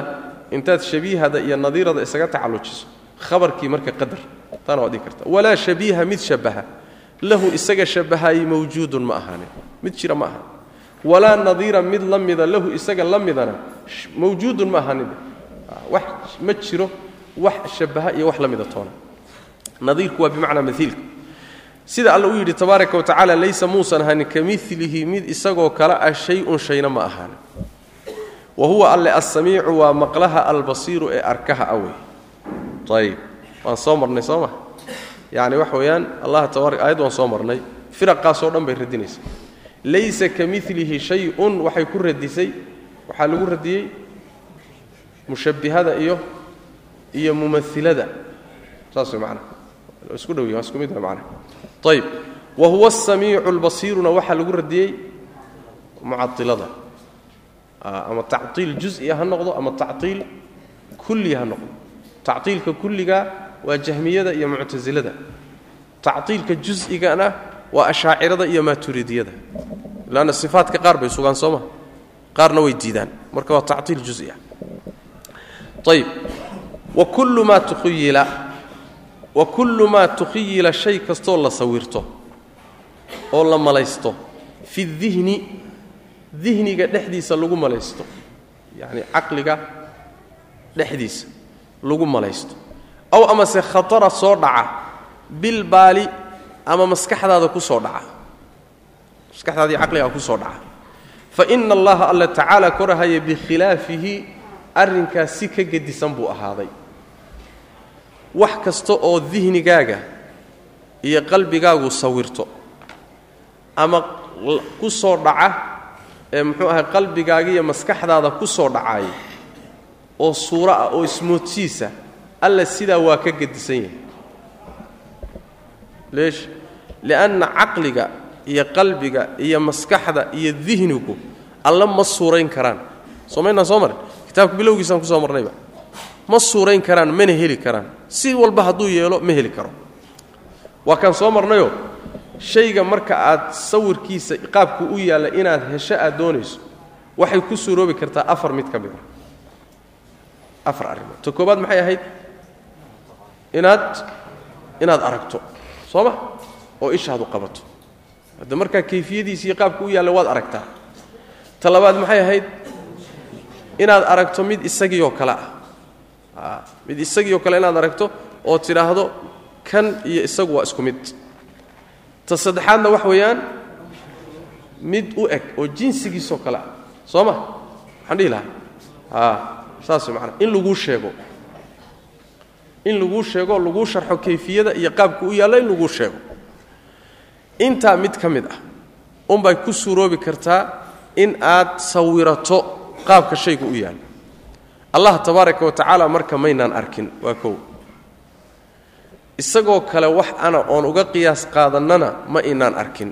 intaad shabiihada iyo nadiirada isaga tacallujiso. Khabarkii marka qadar taana waad dhihi karta. Walaa shabiiha mid shabaha. Lahu isaga shabahaayey mawjuudun ma ahaanin. Mid jira ma ahan walaa nadiira mid la mida lahu isaga la midana mawjuudun ma ahaanin. Wax ma jiro wax shabaha iyo wax la mida toona. Nadiirku waa bimacnaa maiilka sida alla uu yidhi tabaaraka wa laysa muusan ahanin ka milihi mid isagoo kale ah shay-un shayna ma ahaanin wa huwa alle assamiicu waa maqlaha albasiiru ee arkaha awey ayib waan soo marnay soo ma? Yacni wax weeyaan allah tabaara aayad waan soo marnay. Firaqaasoo dhan bay radinaysa laysa ka milihi shay-un waxay ku radisay waxaa lagu radiyey mushabbihada iyo iyo mumailada saas wey macnaha isku dhow waa isku mid macnaha ayib wa huwa asamiicu albasiiruna waxaa lagu radiyey mucailada ama tactiil juز'i ha noqdo ama tactiil kulli ha noqdo. Tactiilka kulliga waa jahmiyada iyo muctasilada tactiilka jus'igana waa ashaacirada iyo maaturidiyada lanna sifaatka qaar bay sugaan soo ma? Qaarna way diidaan. Marka waa tactiil juز'iah ayib wa kullu maa tukhuyila wa kullu maa tukhiyila shay kastoo la sawirto oo la malaysto fi dihni dihniga dhexdiisa lagu malaysto. Yacni caqliga dhexdiisa lagu malaysto. Aw amase khatara soo dhaca bilbaali ama maskaxdaada ku soo dhaca. Maskaxdaadii caqligaa ku soo dhaca. Fa ina allaha alla tacaala korahaya bikhilaafihi arrinkaas si ka gedisan buu ahaaday. Wax kasta oo dihnigaaga iyo qalbigaagu sawirto ama ku soo dhaca ee muxuu ahay qalbigaaga iyo maskaxdaada ku soo dhacaay oo suuro ah oo ismoodsiisa alla sidaa waa ka gedisan yahay. Leesh li'anna caqliga iyo qalbiga iyo maskaxda iyo dihnigu alla ma suurayn karaan. Soo maynaan soo marin kitaabka bilowgiisaan ku soo marnayba. Ma suurayn karaan mana heli karaan. Si walba hadduu yeelo ma heli karo. Waa kaan soo marnayoo shayga marka aad sawirkiisa qaabku u yaalla inaad hesho aad doonayso waxay ku suuroobi kartaa afar mid ka mid a afar arrimood. Ta koobaad maxay ahayd? Inaad inaad aragto. Soo ma? Oo ishaadu qabato. Hadda markaa kayfiyadiisa iyo qaabku u yaalla waad aragtaa. Ta labaad maxay ahayd? Inaad aragto mid isagii oo kale ah. Mid isagii oo kale inaad aragto oo tidhaahdo kan iyo isagu waa isku mid ta saddexaadna wax weeyaan mid u eg oo jinsigiisoo kale ah soo ma? Waxaan dhihi lahaa. A saas way macana in laguu sheego. In laguu sheego laguu sharxo kayfiyada iyo qaabku u yaallo in laguu sheego. Intaa mid ka mid ah unbay ku suuroobi kartaa in aad sawirato qaabka shaygu u yaallo allah tabaaraka wa tacaala marka maynaan arkin waa kow isagoo kale wax ana oon uga qiyaas qaadannana ma inaan arkin.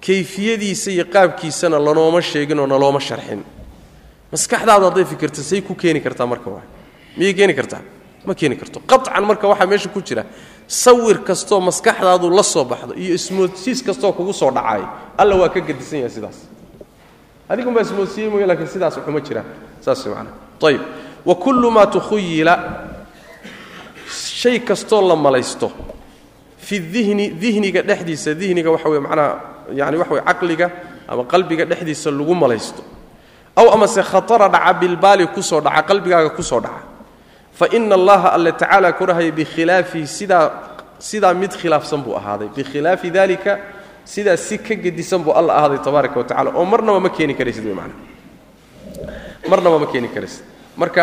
Kayfiyadiisa iyo qaabkiisana lanooma sheegin oo nalooma sharxin. Maskaxdaadu hadday fikirta say ku keeni kartaa marka waa. Miyay keeni kartaa? Ma keeni karto. Qaطcan marka waxaa meesha ku jira. Sawir kastoo maskaxdaadu la soo baxdo iyo ismoodsiis kastoo kugu soo dhacaay alla waa ka gedisan yahay sidaas. Adigun baa ismoodsiiyey mooye lakiin sidaas waxuma jiraan saas macana ayib wa kullu maa tukhuyila shay kastoo la malaysto fi dihni dihniga dhexdiisa dihniga waxa weye macnaha yani waxa weye caqliga ama qalbiga dhexdiisa lagu malaysto. Aw amase khatara dhaca bilbaali ku soo dhaca qalbigaaga ku soo dhaca. Fa ina allaha alle tacaala korahaya bikhilaafihi sidaa sidaa mid khilaafsan buu ahaaday. Bikhilaafi dalika sidaa si ka gedisan buu alla ahaaday tabaaraka wa tacala oo marnaba ma keeni karaysid wey macana marnaba ma keeni karaysid marka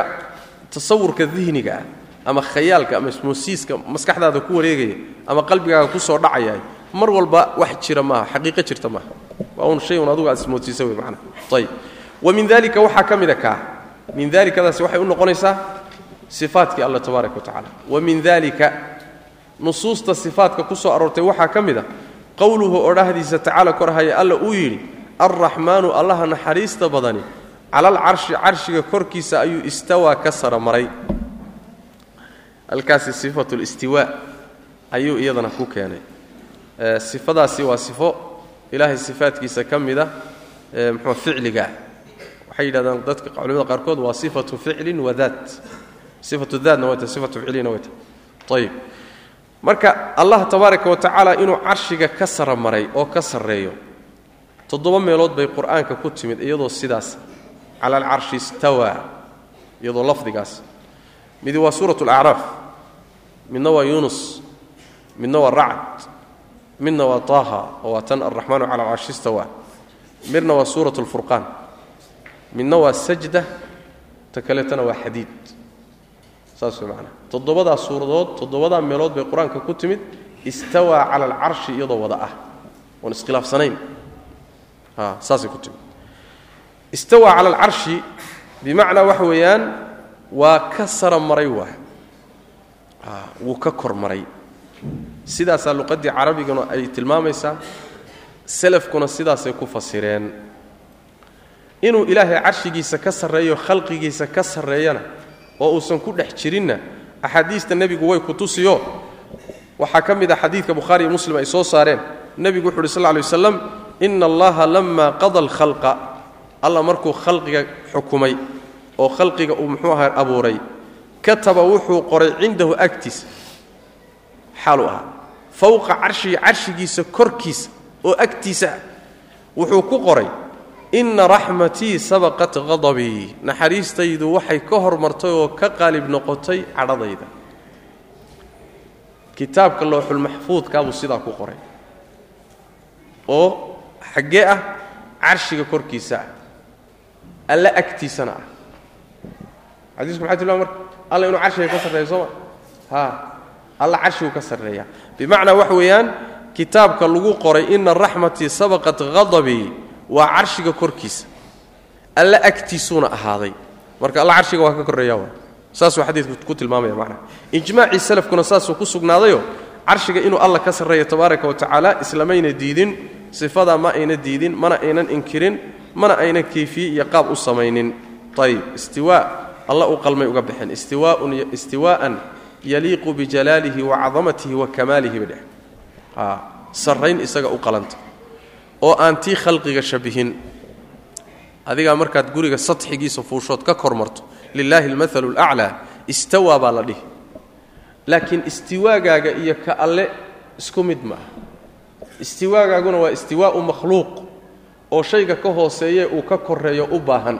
tasawurka dihniga ah ama khayaalka ama moosiiska maskaxdaada ku wareegaya ama qalbigaaga ku soo dhacaya mar walba wax jira maaha xaqiiqo jirta maaha. Waa un shay un adugu aad ismoodsiisa wey macnaha ayib wa min dalika waxaa ka mida kaa min dalikadaasi waxay u noqonaysaa sifaatkii alla tabaaraka wa wa min dalika nusuusta sifaatka ku soo aroortay waxaa ka mid a qowluhu odhahdiisa tacaala korhaya alla uu yidhi alraxmaanu allaha naxariista badani cala alcarshi carshiga korkiisa ayuu istawaa ka sara maray halkaasi sifatu listiwaa ayuu iyadana ku keenay. Sifadaasi waa sifo ilaahay sifaatkiisa ka mida mxuu ficligaa waxay yidhahdaan dadka culimada qaarkood waa sifatu ficlin wa daat. Sifatu daatna way sifatu ficlina way ayib marka allah tabaaraka wa tacaala inuu carshiga ka sara maray oo ka sarreeyo toddoba meelood bay qur'aanka ku timid iyadoo sidaas cala alcarshi istawaa iyadoo lafdigaas midi waa suurat alacraaf midna waa yuunus midna waa racd midna waa taaha oo waa tan alraxmaanu cala istawaa. Midna waa suurat alfurqaan. Midna waa sajda ta kaleetana waa xadiid. Saas way macanaha toddobadaa suuradood toddobadaa meelood bay qur'aanka ku timid istawaa cala alcarshi iyadoo wada ah. Oon iskhilaafsanayn. Saasay ku timid. Istawaa cala alcarshi bimacnaa waxa weeyaan waa ka sara maray waa. Wuu ka kor maray. Sidaasaa luqaddii carabiguna ay tilmaamaysaa selafkuna sidaasay ku fasireen. Inuu ilaahay carshigiisa ka sarreeyo khalqigiisa ka sarreeyana oo uusan ku dhex jirinna axaadiista nebigu way ku tusiyo. Waxaa ka mid ah xadiidka bukhaari iyo muslim ay soo saareen. Nebigu wuxu uhi sal ly waslam ina allaha lama qada alkhalqa. Alla markuu khalqiga xukumay oo khalqiga uu muxuu ahaa abuuray kataba wuxuu qoray cindahu agtiisa xaaluu ahaa. Fowqa carshihi carshigiisa korkiisa oo agtiisa wuxuu ku qoray inna raxmatii sabaqat qadabii naxariistaydu waxay ka hormartay oo ka qaalib noqotay cadhadayda. Kitaabka looxulmaxfuudkaabuu sidaa ku qoray. Oo xaggee ah carshiga korkiisa ah. Alla agtiisana ah xadiisku maxay tilmaama marka? Alla inuu carshiga ka sarreeyo sooma ha. Alla carshiguu ka sarreeya. Bimacnaa waxa weeyaan kitaabka lagu qoray ina raxmatii sabaqat qadabii waa carshiga korkiisa. Alla agtiisuuna ahaaday. Marka alla carshiga waa ka korreeya waa saasuu xadiidku ku tilmaamaya macnaha ijmaacii salafkuna saasuu ku sugnaadayo carshiga inuu alla ka sarreeyo tabaaraka wa islamayna diidin sifadaa ma ayna diidin mana aynan inkirin mana aynan kayfiye iyo qaab u samaynin. Ayib istiwaa alla u qalmay uga baxeen istiwaa'an yaliiqu bijalaalihi wa cadamatihi wa kamaalihi bay dheh sarrayn isaga u qalanta. Oo aan tii khalqiga shabihin. Adigaa markaad guriga sadxigiisa fuushood ka kor marto lilaahi almaalu alaclaa istawaa baa la dhihi. Laakiin istiwaagaaga iyo ka alle isku mid maaha istiwaagaaguna waa istiwaa'u makhluuq oo shayga ka hooseeye uu ka korreeyo u baahan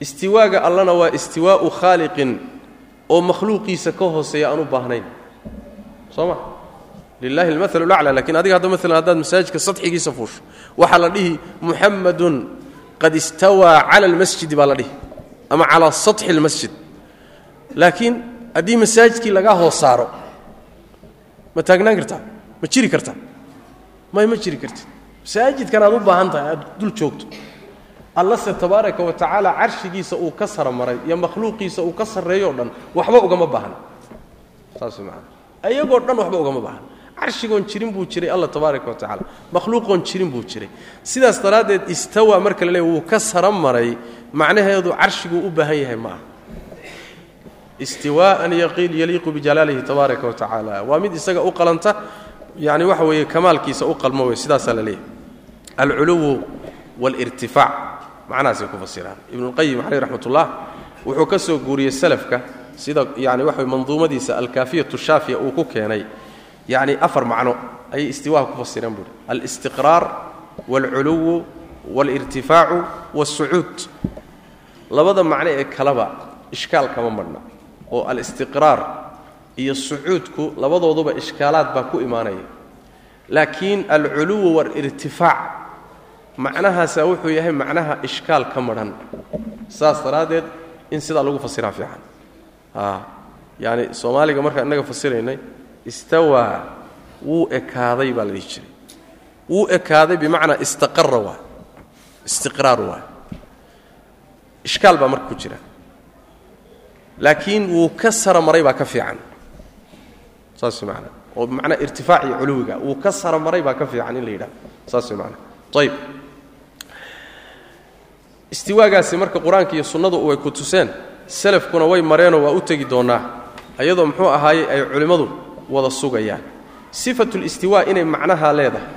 istiwaaga allana waa istiwaa'u khaaliqin oo makhluuqiisa ka hooseeya aan u baahnayn. Soo ma? Lilahi almaal lacla lakiin adiga hadda maalan haddaad masaajidka sadxigiisa fuusho waxaa la dhihi muxamadun qad istawaa cala almasjidi baa la dhihi ama calaa saطxi اlmasjid laakiin haddii masaajidkii lagaa hoos saaro ma taagnaan kartaa ma jiri kartaa may ma jiri kartid? Masaajidkan aad u baahan tahay aad dul joogto allase tabaaraka wa tacaala carshigiisa uu ka sara maray iyo makhluuqiisa uu ka sarreeyo o dhan waxba ugama baahna. Saas dhan waxba ugama baahna. Carshigoon jirin buu jiray alla tabaaraka wa tacaala. Makhluuqoon jirin buu jiray. Sidaas daraaddeed istawa marka la leey wuu ka sara maray macnaheedu carshiguu u baahan yahay ma aha istiwaa'an yaliiqu bijalaalihi tabaaraka wa tacaala. Waa mid isaga u qalanta yani waxa weeye kamaalkiisa u qalmo wey sidaasaa la leeyahay. Alculuwu waalirtifaac macnahaasay ku fasiraan. Ibnuulqayim caleyh raxmat ullah wuxuu ka soo guuriyey salafka sida yani waxa manduumadiisa alkaafiyatu shaafiya uu ku keenay yani afar macno ayay istiwaha ku fasireen buuhi alistiqraar waalculuwu waalirtifaacu waasucuud labada macno ee kaleba ishkaal kama madhna oo alistiqraar iyo sucuudku labadooduba ishkaalaad baa ku imaanaya. Laakiin alculuwu waalirtifaac macnahaasaa wuxuu yahay macnaha ishkaal ka madhan saas daraaddeed in sidaa lagu fasiraa fiican. Yaani soomaaliga markaan innaga fasiraynay istawaa wuu ekaaday baa la jiray. Wuu ekaaday bimacnaa istaqara waa istiqraar waa. Ishkaal baa marka ku jira. Laakiin wuu ka sara maray baa ka fiican. Saas macnaa oo bimacnaa irtifaac iyo culuwiga. Wuu ka sara maray baa ka fiican in la yidhahdo. Saas macnaa ayib istiwaagaasi marka qur'aanka iyo sunnadu way ku tuseen salafkuna way mareenoo waa u tegi doonnaa ayadoo muxuu ahaayey ay culimmadu wada sugayaan. Sifatulistiwaa inay macnahaa leedahay.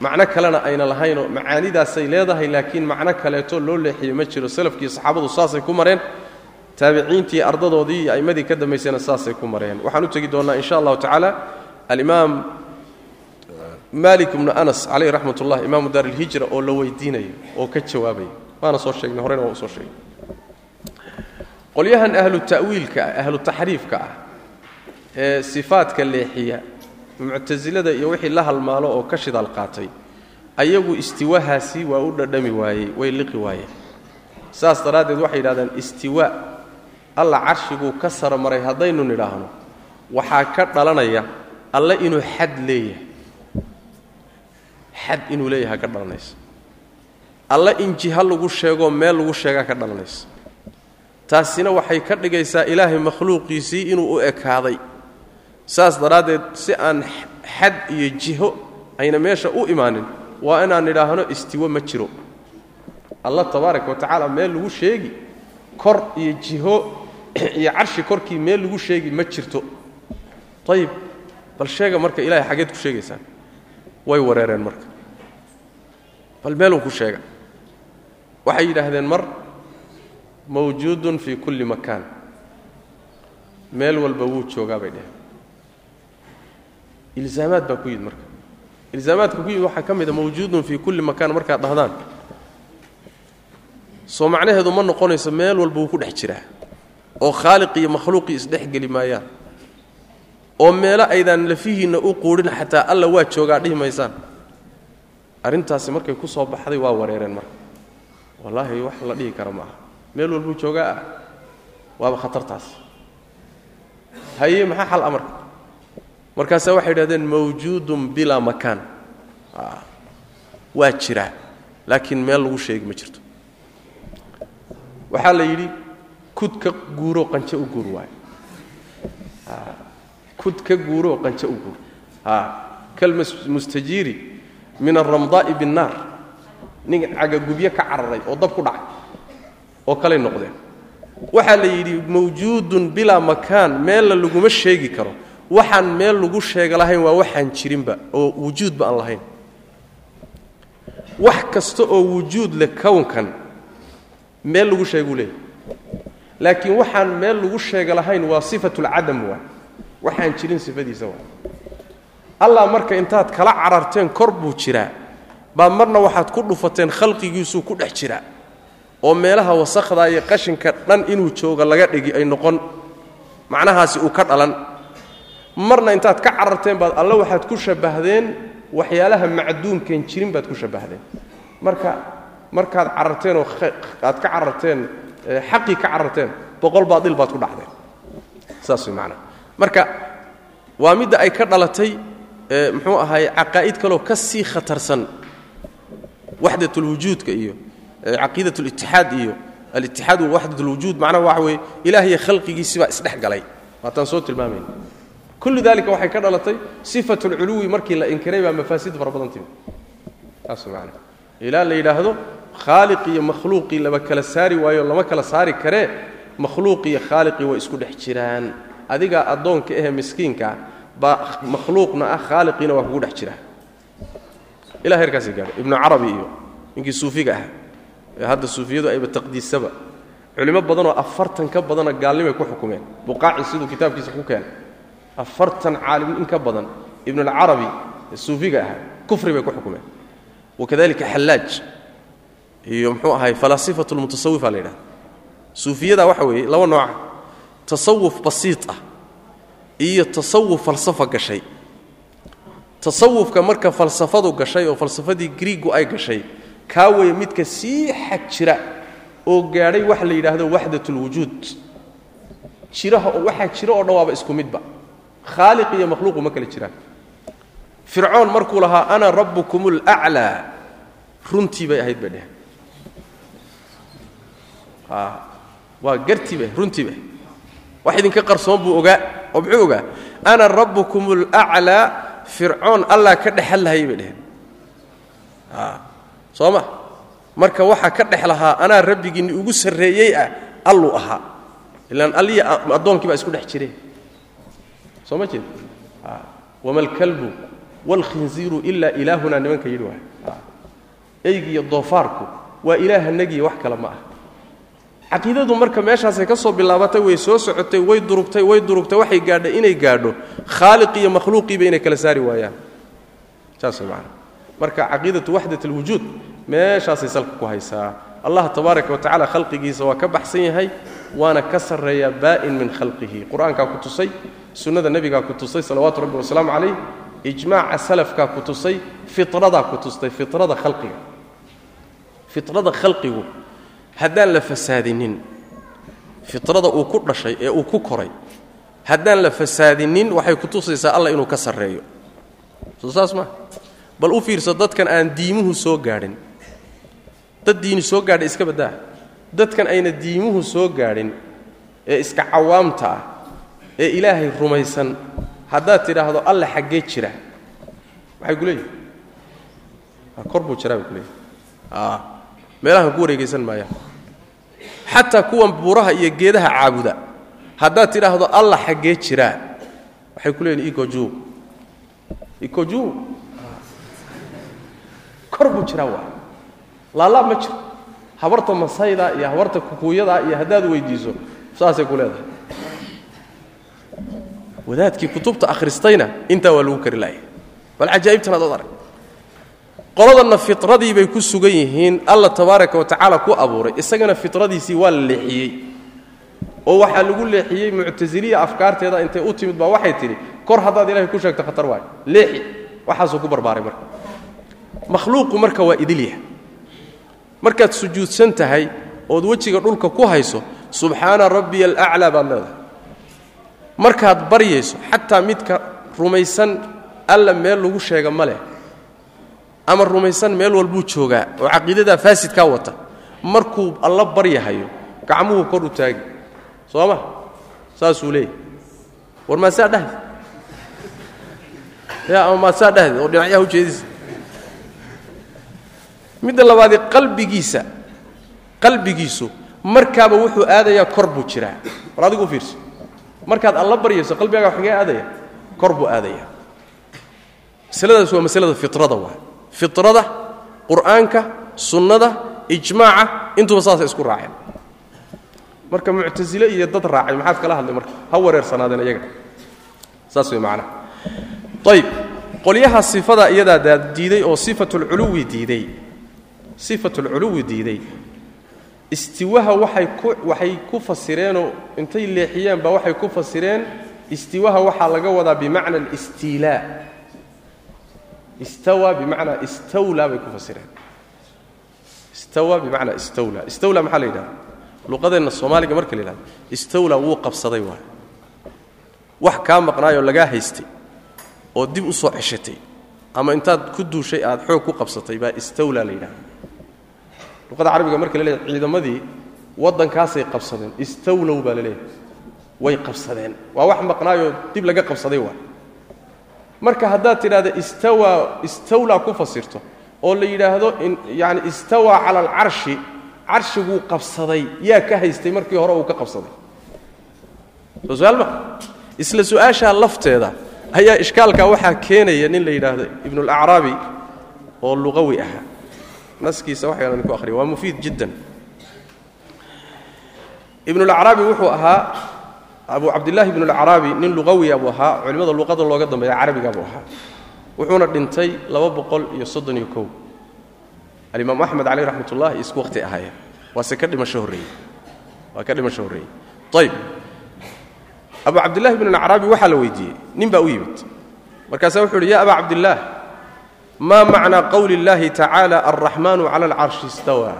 Macno kalena ayna lahaynoo macaanidaasay leedahay laakiin macno kaleeto loo leexiye ma jiro. Salafkiiyo saxaabadu saasay ku mareen taabiciintii ardadoodii iyo a'immadii ka dambaysayna saasay ku mareen. Waxaan u tegi doonnaa insha allahu tacaala alimaam malik ibnu anas caleyh raxmat ullah imaamu daar ilhijra oo la weydiinayo oo ka jawaabaya waana soo sheegnay horena waa u soo sheegnay qolyahan ahlu ta'wiilka ah ahlu taxriifka ah ee sifaadka leexiya muctasilada iyo wixii la halmaalo oo ka shidaal qaatay ayagu istiwahaasi waa u dhadhami waayey way liqi waayeen. Saas daraaddeed waxay yidhahdeen istiwaa alla carshiguu ka sara maray haddaynu nidhaahno waxaa ka dhalanaya alle inuu xad leeyahay xad inuu leeyahay ka dhalanaysa alle in jiha lagu sheegoo meel lagu sheegaa ka dhalanaysa taasina waxay ka dhigaysaa ilaahay makhluuqiisii inuu u ekaaday. Saas daraaddeed si aan xad iyo jiho ayna meesha u imaanin waa inaan nidhaahno istiwo ma jiro. Alla tabaaraka wa tacaala meel lagu sheegi kor iyo jiho [CLEARS THROAT] iyo carshi korkii meel lagu sheegi ma jirto. Ayib bal sheega marka ilahay xaggeed ku sheegaysaan way wareereen marka. Bal meeluu ku sheega waxay yidhaahdeen mar mawjuudun fii kulli makaan. Meel walba wuu joogaa bay dheheen ilzaamaad baa ku yimid marka. Ilzaamaadka ku yimid waxaa ka mid a mawjuudun fii kulli makaan markaad dhahdaan. Soo macnaheedu ma noqonayso meel walba wuu ku dhex jiraa oo khaaliq iyo makhluuqii isdhex geli maayaan oo meelo aydaan lafihiinna u quudhin xataa alla waa joogaa dhihi maysaan. Arrintaasi markay ku soo baxday waa wareereen marka. Wallaahi wax la dhihi kara ma aha meel walbuu joogaa ah waaba khatartaas. Haye maxaa xal amarka markaasaa waxay idhahdeen mawjuudun bilaa makaan. Waa jiraa laakiin meel lagu sheegi ma jirto. Waxaa la yidhi kud ka guuroo qanjo u guur waayo. Kud ka guuroo qanjo u guur kalmustajiiri min alramdaa'i binnaar. Nin cagagubyo ka cararay oo dab ku dhacay oo kaley noqdeen. Waxaa la yidhi mawjuudun bilaa makaan meella laguma sheegi karo. Waxaan meel lagu sheega lahayn waa waxaan jirinba oo wujuudba aan lahayn. Wax kasta oo wujuud leh kownkan meel lagu sheeguu leeyahy laakiin waxaan meel lagu sheega lahayn waa sifatulcadam waa waxaan jirin sifadiisa allah marka intaad kala cararteen kor buu jiraa. Baa marna waxaad ku dhufateen khalqigiisuu ku dhex jiraa. Oo meelaha wasakhda iyo qashinka dhan inuu jooga laga dhigi ay noqon. Macnahaasi uu ka dhalan. Marna intaad ka cararteen baad alle waxaad ku shabahdeen waxyaalaha macduumkeen jirin baad ku shabahdeen marka markaad cararteen oo aad ka cararteen xaqii ka cararteen boqol baadil baad ku dhacdeen. Saas way macnaha marka waa midda ay ka dhalatay muxuu ahaay caqaa'id kaloo ka sii khatarsan waxdat ulwujuudka iyo caqiidat litixaad iyo alitixaad wa waxdat ulwujuud macnaha waxa weeye ilaahiyo khalqigiisibaa isdhex galay. Waataan soo tilmaamayna kullu dalika waxay ka dhalatay sifat ulculuwi markii la inkiray baa mafaasid fara badan timi saas macana ilaa la yidhaahdo khaaliq iyo makhluuqii laba kala saari waayo lama kala saari karee makhluuq iyo khaaliqii way isku dhex jiraan adigaa addoonka ahe miskiinkaa baa makhluuqna ah khaaliqiina waa kugu dhex jiraa ilaa heerkaasay gaadhay ibnu carabi iyo ninkii suufiga ah. Ee hadda suufiyadu ayba taqdiisaba. Culimo badanoo afartan ka badana gaalnimay ku xukumeen. Buqaaci siduu kitaabkiisa ku keenay. Afartan caalim in ka badan ibnulcarabi ee suufiga ahaa kufri bay ku xukumeen. Wakadalika xallaaj iyo muxuu ahay falaasifatu lmutasawifa la yidhahda suufiyada waxa weeye laba nooca tasawuf basiit ah iyo tasawuf falsafa gashay. Tasawufka marka falsafadu gashay oo falsafadii griigu ay gashay kaa weeye midka sii xag jira oo gaadhay waxa la yidhaahdo waxdat ulwujuud jiraha oo waxaa jira oo dhan waaba isku midba. Khaaliq iyo makhluuqu ma kala jiraan. Fircoon markuu lahaa ana rabbukum alaclaa runtii bay ahayd bay dheheen waa gartii bay runtii bay wax idinka qarsoon buu ogaa oo muxuu ogaa ana rabbukum alaclaa fircoon allah ka dhexal lahayay bay dheheen soo ma? Marka waxa ka dhex lahaa anaa rabbigiinni ugu sarreeyey ah alluu ahaa. Ilaan alliya addoonkii baa isku dhex jireen. Soo ma jeed wama alkalbu waalkhinziiru ilaa ilaahunaa nimanka yidhi waay. Eygiiyo doofaarku waa ilaahanagiiyo wax kale ma ah caqiidadu marka meeshaasay ka soo bilaabatay way soo socotay way durugtay way durugtay waxay gaadhay inay gaadho. Khaaliq iyo makhluuqiiba inay kala saari waayaan. Saas way marka caqiidatu waxdat alwujuud meeshaasay salka ku haysaa. Allah tabaaraka wa tacala khalqigiisa waa ka baxsan yahay waana ka sarreeyaa baa'in min khalqihi. Qur'aankaa ku tusay sunnada nebigaa ku tusay salawaatu rabbi wasalaamu calayh. Ijmaaca salafkaa ku tusay fitradaa ku tustay fitrada khalqiga. Fitrada khalqigu haddaan la fasaadinin fitrada uu ku dhashay ee uu ku koray haddaan la fasaadinin waxay ku tusaysaa allah inuu ka sarreeyo. Soo saas maa bal u fiirso dadkan aan diimuhu soo gaadhin. Dad diini soo gaadha iska baddaa. Dadkan ayna diimuhu soo gaadhin ee iska cawaamta ah ee ilaahay rumaysan haddaad tidhaahdo alla xaggee jira. Maxay ku leeyihiin kor buu jiraa bay ku leeyihiin meelahan ku wareegaysan maayaan. Xataa kuwan buuraha iyo geedaha caabuda. Haddaad tidhaahdo alla xaggee jiraa. Waxay ku leeyihiin ikoju ikoju kor buu jiraa waa. Laalaab ma jiro. Habarta masayda iyo habarta kukuuyada iyo haddaad weydiiso saasay ku leedahay. Wadaadkii kutubta akhristayna intaa waa lagu kari laaya bal cajaa'ibtan adood arag qoladanna fitradii bay ku sugan yihiin alla tabaaraka wa tacaala ku abuuray. Isagana fitradiisii waa la leexiyey. Oo waxaa lagu leexiyey muctasiliya afkaarteeda intay u timid baa waxay tidhi kor haddaad ilahay ku sheegto khatar waayo leexi. Waxaasuu ku barbaaray marka. Makhluuqu marka waa idilya markaad sujuudsan tahay ood wejiga dhulka ku hayso subxaana rabbiya alaclaa baad leedahay. Markaad baryayso xataa midka rumaysan alla meel lagu sheega ma leh ama rumaysan meel walbuu joogaa oo caqiidadaa faasidkaa wata. Markuu alla baryahayo gacmuhu kor u taagi. Soo ma saasuu leeyahy war maasaa dhahdi? Ya ama maasaa dhahdi? Oo dhinacyaha ujeedisa midda labaadee qalbigiisa qalbigiisu markaaba wuxuu aadayaa kor buu jiraa. War adigu u fiirso markaad alla baryayso qalbigaaga xagee aadaya kor buu aadaya masaladaas waa masalada fitrada waa fitrada qur'aanka sunnada ijmaaca intuba saasay isku raaceen. Marka muctasile iyo dad raacay maxaad kala hadlay marka? Ha wareersanaadeen iyaga. Saas way macnaha. Ayib qolyaha sifada iyadaa diiday oo sifatulculuwi diiday. Sifatulculuwi diiday. Istiwaha waxay ku waxay ku fasireenoo intay leexiyeen baa waxay ku fasireen istiwaha waxaa laga wadaa bimacna alistiilaa istawa bimacnaa istawlaa bay ku fasireen istawa bimacnaa istawlaa istawlaa maxaa la yidhahda luqadeenna soomaaliga marka la yidhahdo istawlaa wuu qabsaday waay wax kaa maqnaayoo lagaa haystay oo dib u soo ceshatay ama intaad ku duushay aad xoog ku qabsatay baa istawlaa la yidhahda luqada carabiga marka la ciidamadii waddankaasay qabsadeen istawlow baa la way qabsadeen waa wax maqnaayoo dib laga qabsaday waay marka haddaad tidhahda istawa istawlaa ku fasirto oo la yidhaahdo yani istawaa cala alcarshi carshiguu qabsaday yaa ka haystay markii hore uu ka qabsaday. Su'aal ma? Isla su'aashaa lafteeda ayaa ishkaalkaa waxaa keenaya nin la yidhaahdo ibnulacraabi oo luqawi ahaa. Naskiisa waxayaan idinku ahriya waa mufiid jiddan. Ibnulacraabi wuxuu ahaa abu cabdillaahi ibnulacraabi nin luqawiya buu ahaa culimmada luqada looga dambeeya carabiga buu ahaa. Wuxuuna dhintay laba boqol iyo soddon iyo kow. Alimaam axmed caleyh raxmat ullahi isku waqti ahaayeen. Waase ka dhimasho horreeyey. Waa ka dhimasho horreeyey. Ayib abu cabdillahi ibnulacraabi waxaa la weydiiyey. Nin baa u yimid. Markaasaa wuxuu uhi ya aba cabdillaah ma macnaa qowli اllahi tacaala alraxmaanu cala alcarshi istawaa?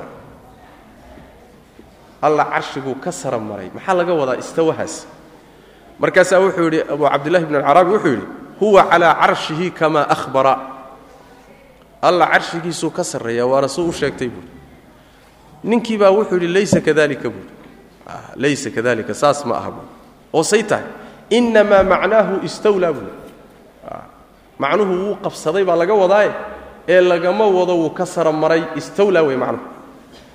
Alla carshiguu ka sara maray. Maxaa laga wadaa istawahaas markaasaa wuxuu yidhi abu cabdillahi bn alcaraabi wuxuu yidhi huwa calaa carshihi kamaa ahbara alla carshigiisuu ka sarreeya waana suu u sheegtay buuri ninkii baa wuxuu yidhi laysa kadalika buuri laysa kadalika saas ma aha buuri oo say tahay. Innamaa macnaahu istawlaa buuri macnuhu wuu qabsaday baa laga wadaaye ee lagama wado wuu ka saramaray istawlaa wey macnuhu.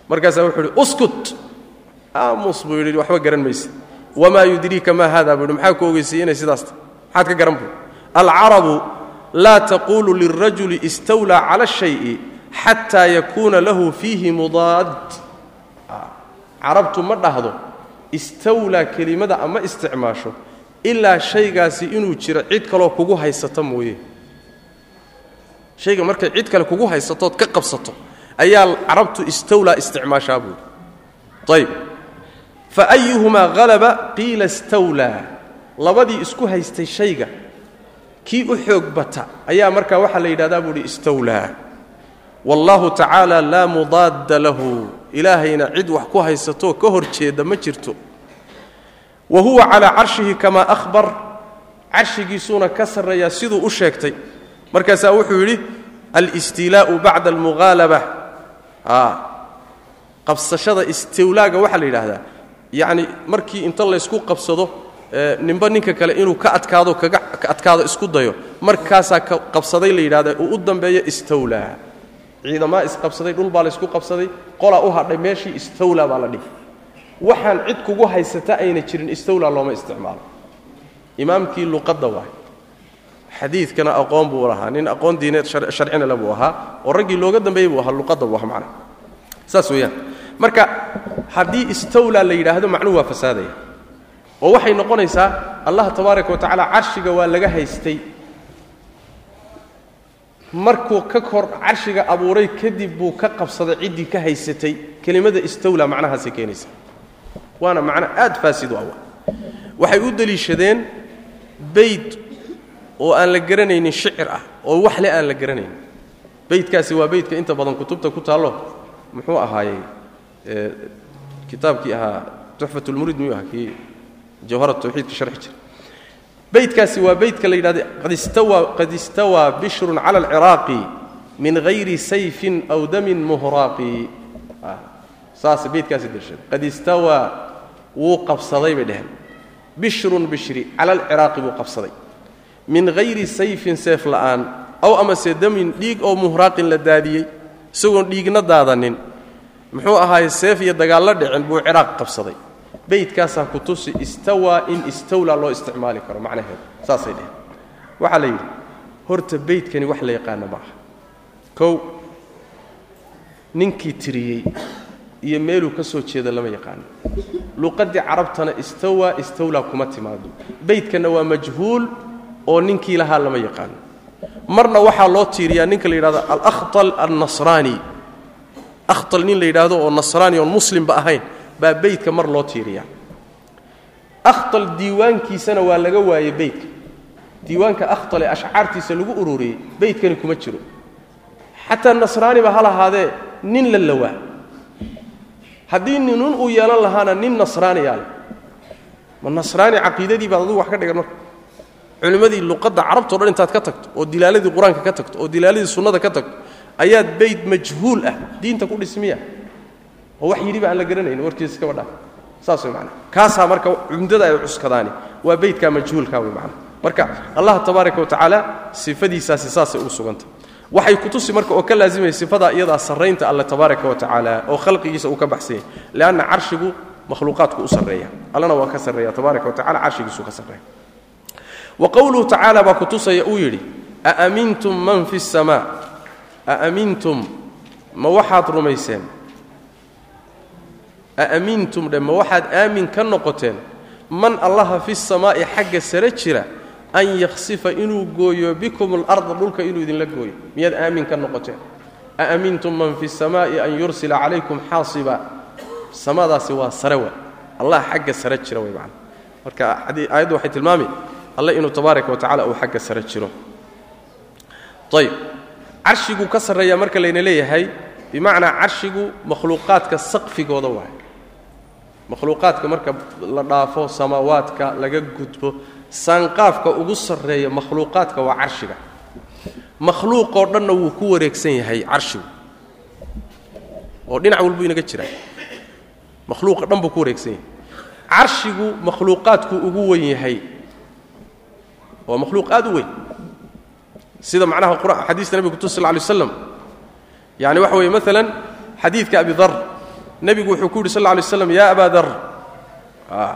Markaasaa wuxuu yidhi uskut. Aamus buu yidhi waxba garan mayse wamaa yudriika maa haada buu maxaa ku ogeysay inay sidaas tahay? Maxaad ka garan buuri alcarabu laa taquulu lilrajuli istawlaa cala shayi xataa yakuuna lahu fiihi mudaad. Carabtu ma dhahdo istawlaa kelimada ama isticmaasho ilaa shaygaasi inuu jiro cid kaloo kugu haysata mooye. Shayga markay cid kale kugu haysatood ka qabsato ayaa carabtu istawlaa isticmaashaa buuri ayb fa ayuhumaa halaba qiila istawlaa labadii isku haystay shayga kii u xoog bata ayaa markaa waxaa la yidhahdaa buuhi istawlaa wallaahu tacaala laa mudaadda lahu. Ilaahayna cid wax ku haysatoo ka hor jeeda ma jirto. Wa huwa calaa carshihi kamaa ahbar carshigiisuuna ka sarreeyaa siduu u sheegtay. Markaasaa wuxuu yidhi alistiilaa'u bacda almughaalaba qabsashada istawlaaga waxaa la yidhaahdaa yacni markii inta laysku qabsado ninba ninka kale inuu ka adkaado kaga adkaado isku dayo markaasaa ka qabsaday la yidhahda uu u dambeeyo istawlaa ciidamaa isqabsaday dhul baa laysku qabsaday qolaa u hadhay meeshii istawlaa baa la dhihi waxaan cid kugu haysata ayna jirin istawlaa looma isticmaalo. Imaamkii luqadda waay xadiidkana aqoon buu lahaa nin aqoon diineed sharcina le buu ahaa oo raggii looga dambeeyey buu ahaa luqadda buu ahaa macna saas weeyaan marka haddii istawlaa la yidhaahdo macnuhu waa fasaadaya. Oo waxay noqonaysaa allah tabaaraka wa tacaala carshiga waa laga haystay. Markuu ka kor carshiga abuuray kadib buu ka qabsaday ciddii ka haysatay. Kelimada istawlaa macnahaasay keenaysa. Waana macno aad faasid u awa waxay u deliishadeen bayd oo aan la garanaynin shicir ah oo wax le aan la garanaynin. Baydkaasi waa baydka inta badan kutubta ku taallo muxuu ahaayey kitaabkii ahaa tuxfatulmurid miyuu aha kii jawhara tawxiidka sharxi jira baydkaasi waa baydka la yidhahda qad istawaa bishrun cala alciraaqi min hayri sayfin aw damin muhraaqi saas baydkaasi dirshada qad istawaa wuu qabsaday bay dheheen bishrun bishri cala alciraaqi buu qabsaday. Min hayri sayfin seef la'aan aw amase damin dhiig oo muhraaqin la daadiyey isagoon dhiigna daadanin muxuu ahaaye seef iyo dagaallo dhicin buu ciraaq qabsaday. Baydkaasaa ku tusi istawaa in istawlaa loo isticmaali karo macnaheeda saasay dheheen waxaa la yidhi horta baydkani wax la yaqaana ma aha. Kow ninkii tiriyey iyo meeluu ka soo jeeda lama yaqaano luqaddii carabtana istawaa istawlaa kuma timaado baydkanna waa majhuul oo ninkii lahaa lama yaqaano marna waxaa loo tiiriyaa ninka la yidhahdo alahtal annasraani akhtal nin la yidhaahdo oo nasraani oon muslimba ahayn baa beydka mar loo tiiriyaa akhtal diiwaankiisana waa laga waayey beydka diiwaanka akhtal ee ashcaartiisa lagu ururiyey beydkani kuma jiro xataa nasraaniba ha lahaadee nin la lawaa haddii ninun uu yeelan lahaana nin nasraaniyaa leh ma nasraani caqiidadii baad adugu wax ka dhigan marka culimmadii luqadda carabtao dhan intaad ka tagto oo dilaaladii qur'aanka ka tagto oo dilaaladii sunnada ka tagto ayaad beyd majhuul ah diinta ku dhismiya. Oo wax yidhiba aan la garanayn warkiisa iskaba dhaaf saas way macana kaasaa marka cumdada ay cuskadaani. Waa beydkaa majhuulkaa way macana marka allah tabaaraka wa tacaala sifadiisaasi saasay ugu sugantah waxay kutusi marka oo ka laazimaya sifadaa iyadaa sarraynta alle tabaaraka wa tacaala oo khalqigiisa uu ka baxsan yahay leanna carshigu makhluuqaadku u sarreeya. Allana waa ka sarreeya tabaaraka wa tacala carshigiisuu ka sarreeya. Wa qowluhu tacaala baa kutusaya uu yidhi aamintum man fi اsamaa aamintum? Ma waxaad rumayseen? aamintum dhe ma waxaad aamin ka noqoteen? Man allaha fi samaa'i xagga sare jira an yakhsifa inuu gooyo bikum alarda dhulka inuu idinla gooyo. Miyaad aamin ka noqoteen? aamintum man fi samaa'i an yursila calaykum xaasiba? Samadaasi waa sare wa. Allah xagga sare jira way macana marka aayaddu waxay tilmaami alle inuu tabaaraka wa tacala uu xagga sare jiro. Ayb carshiguu ka sarreeyaa marka layna leeyahay bimacnaa carshigu makhluuqaadka saqfigooda waay. Makhluuqaadka marka la dhaafo samaawaadka laga gudbo saanqaafka ugu sarreeya makhluuqaadka waa carshiga. Makhluuqoo dhanna wuu ku wareegsan yahay carshigu. Oo dhinac walbuu inaga jiraa makhluuqa dhan buu ku wareegsan yahay. Carshigu makhluuqaadku ugu wen yahay. Waa makhluuq aad u weyn sida macnaha xadiista nebiga kutus sal lay slam yani waxa weeye maalan xadiidka abi dar nebigu wuxuu ku yidhi sal lay slam ya abaa dar.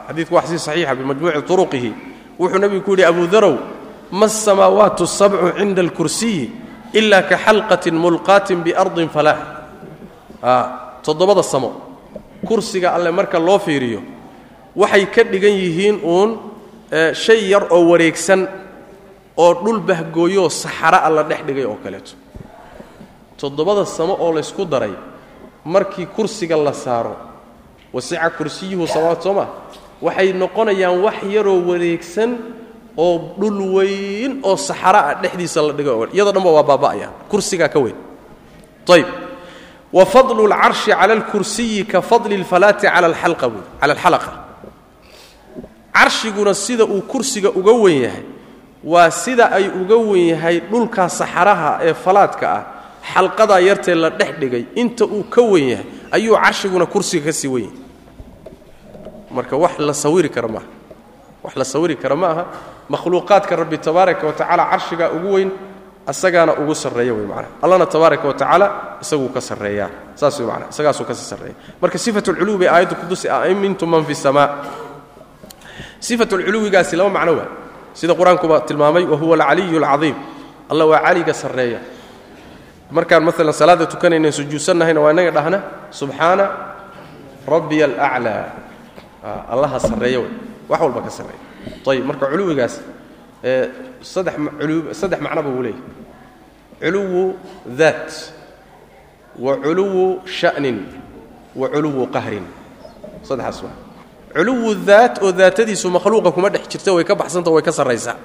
Xadiidku waa xadiis saxiixa bimajmuuci turuqihi. Wuxuu nebigu ku yidhi abu darow ma asamaawaatu sabcu cinda alkursiyi ila ka xalqatin mulqaatin biardin falaax toddobada samo. Kursiga alle marka loo fiiriyo waxay ka dhigan yihiin uun shay yar oo wareegsan oo dhul bahgooyooo saxara alla dhex dhigay oo kaleeto. Toddobada samo oo laysku daray markii kursiga la saaro wasica kursiyuhu samawaat soo waxay noqonayaan wax yaroo wareegsan oo dhul weyn oo saxara ah dhexdiisa la dhigo. Iyadoo dhanba waa baaba'aya kursigaa ka weyn. Ayb wa fadlu lcarshi cala alkursiyi ka fadli lfalaati cala alxalaqa carshiguna sida uu kursiga uga weyn yahay waa sida ay uga wen yahay dhulkaa saxaraha ee falaadka ah. Xalqadaa yartee la dhex dhigay inta uu ka wen yahay ayuu carshiguna kursiga ka sii wen marka wax la sawiri kara maaha wax la sawiri kara ma aha. Makhluuqaadka rabbi tabaaraka wa carshigaa ugu weyn asagaana ugu sarreeya wey macnaha. Allana tabaaraka wa isaguu ka sarreeyaa. Saas wey macnaha. Isagaasuu ka sii sarreeya marka sifatulculuwi aayaddu kudusi amintum man fi samaa. Sifatulculuwigaasi laba macno waa sida qur'aankuba tilmaamay wa huwa alcaliyu alcadiim alla waa caliga sarreeya. Markaan maalan salaadda tukanayna sujuudsannahayna waa inaga dhahna subxaana rabbiya alaclaa allaha sarreeya wey. Wax walba ka sarreeya. Ayib marka culuwigaas saddex macnoba wuu leeyahy culuwu daat wa culuwu sha'nin wa culuwu qahrin. Saddexaas waa culuwu daat oo daatadiisu makhluuqa kuma dhex jirta way ka baxsanta way ka sarraysaa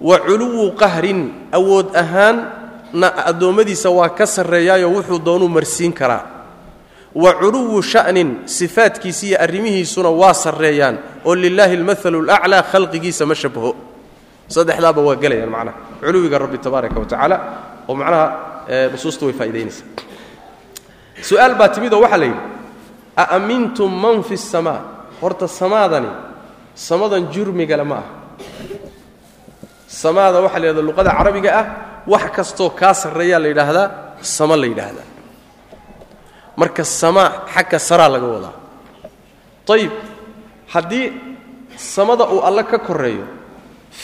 wa culuwu qahrin awood ahaanna addoommadiisa waa ka sarreeyaayoo wuxuu doonuu marsiin karaa. Wa culuwu sha'nin sifaadkiisa iyo arrimihiisuna waa sarreeyaan oo lilaahi almahalu alaclaa khalqigiisa ma shabaho saddexdaaba waa gelayaan macnaha. Culuwiga rabbi tabaaraka wa tacaala oo macnaha nusuusta way faa'idaynaysaa su'aal baa timid oo waxaa la yidhi a amintum man fi samaa horta samaadani samadan jurmigale ma aha. Samaada waxaa la yidhahda luqada carabiga ah wax kastoo kaa sarreeyaa la yidhaahdaa sama la yidhaahdaa marka samaa xagga saraa laga wadaa. Ayib haddii samada uu alle ka koreeyo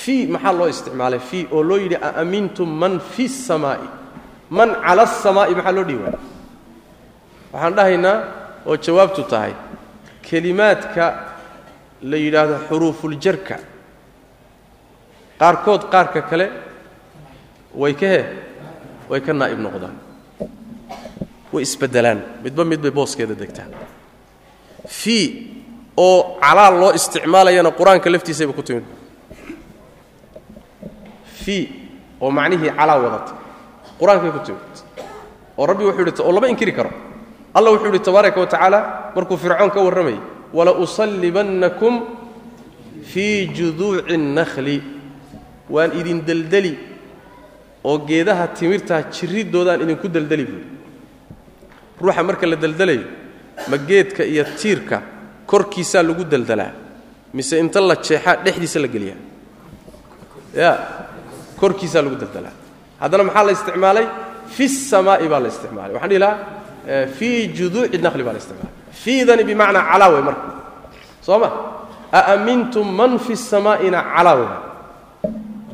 fii maxaa loo isticmaalay? Fii oo loo yidhi a amintum man fi samaa'i? Man cala asamaa'i maxaa loo dhihi waaya waxaan dhahaynaa oo jawaabtu tahay kelimaadka la yidhaahdo xuruufuljarka qaarkood qaarka kale way ka he way ka naa'ib noqdaan. Way isbeddelaan. Midba mid booskeeda degtaan. Fii oo calaal loo isticmaalayana qur'aanka laftiisayba ku timid. Fii oo macnihii calaa wadata qur'aankay ku timid. Oo rabbi wuxuu yidhi oo lama inkiri karo alla wuxuu idhi tabaaraka watacaala markuu fircoon ka warramayay walausallibannakum fii juduuci اnnahli waan idin deldeli oo geedaha timirtaa jirridoodaan idinku deldeli buudi ruuxa marka la deldelayo ma geedka iyo tiirka korkiisaa lagu deldelaa mise inta la jeexaa dhexdiisa la geliya ya korkiisaa lagu deldelaa haddana maxaa la isticmaalay? Fi samaa'i baa la isticmaalay. Waxaan dhihi lahaa fii juduuci naqli baa la isticmaala fiidani bimacnaa calaa wey marka. Soo ma aamintum man fi samaa'ina calaa wey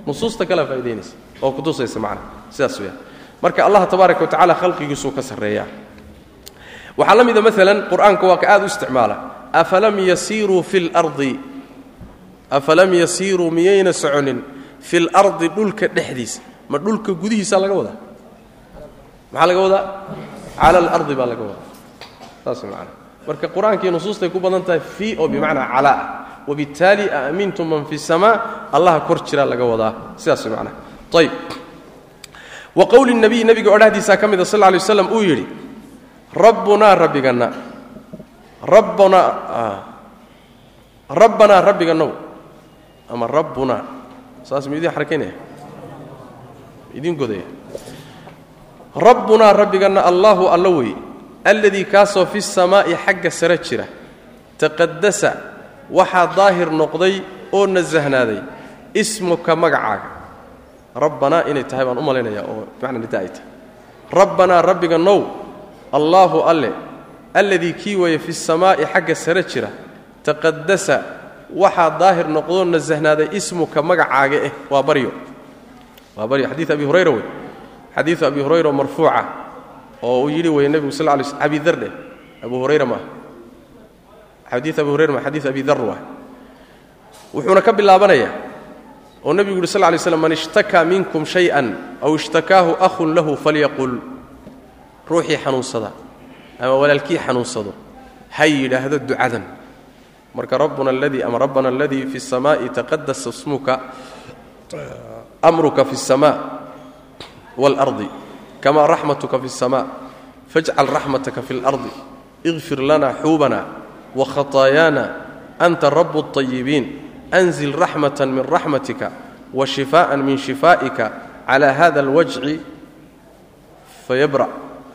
nusuusta kalea faa'idaynaysa oo kutusaysa macnaa sidaas weeyaan. Marka allah tabaaraka wa tacala khalqigiisuu ka sarreeyaa. Waxaa la mida maalan qur'aanka waa ka aad u isticmaala. Afalam yasiiruu fi lardi afalam yasiiruu miyayna soconin? Fi lardi dhulka dhexdiisa. Ma dhulka gudihiisaa laga wadaa? Maxaa laga wadaa? Cala alardi baa laga wadaa saas macana marka qur'aankii nusuustay ku badan tahay fii oo bimacnaa calaa wabittaali aamintum man fi samaa allaha kor jiraa laga wadaa sidaas macnaha ayb wa qowli nabiy nebiga odhahdiisaa ka mida sal lla waslam uu yidhi rabbunaa rabbiganna rabbanaa rabbanaa rabbiga now ama rabbunaa saas ma idiin xarakaynaya idiin godaya rabbunaa rabbiganna allaahu alla wey alladii kaasoo fi samaa'i xagga sare jira taqadasa waxaa daahir noqday oo nasahnaaday ismuka magacaaga. Rabbanaa inay tahay baan u malaynayaa oo bimacna nida ay tahay. Rabbanaa rabbiga allaahu alle alladii kii weeye fi samaa'i xagga sare jira taqadasa waxaa daahir noqdoo nasahnaaday ismuka magacaaga eh. Waa baryo. Waa baryo. Xadiid abi hurayra wey xadiidu abi hurayra marfuuca oo uu yidhi weye nebigu sal lay sl abi dar dheh abu hurayra maaha xadiid abi hurayra ma xadiid abi dar waa wuxuuna ka bilaabanayaa oo nebigu yuhi sal lay slam man ishtakaa minkum shay-an aw ishtakaahu ahun lahu falyaqul ruuxii xanuunsada ama walaalkii xanuunsado ha yidhaahdo ducadan marka rabbuna aladii ama rabbana aladii fi الsamaaءi taqadasa smuka amruka fi الsama wاlأrضi kama raxmatuka fi الsama fاjcal raxmataka fi اlأrضi اغfir lana xuubana وkhaطaayaana anta rab الطayibiin أnzil raxmaة min raxmatika وشiفاءa min شiفaa'ika عlى hada اlwajci fayabra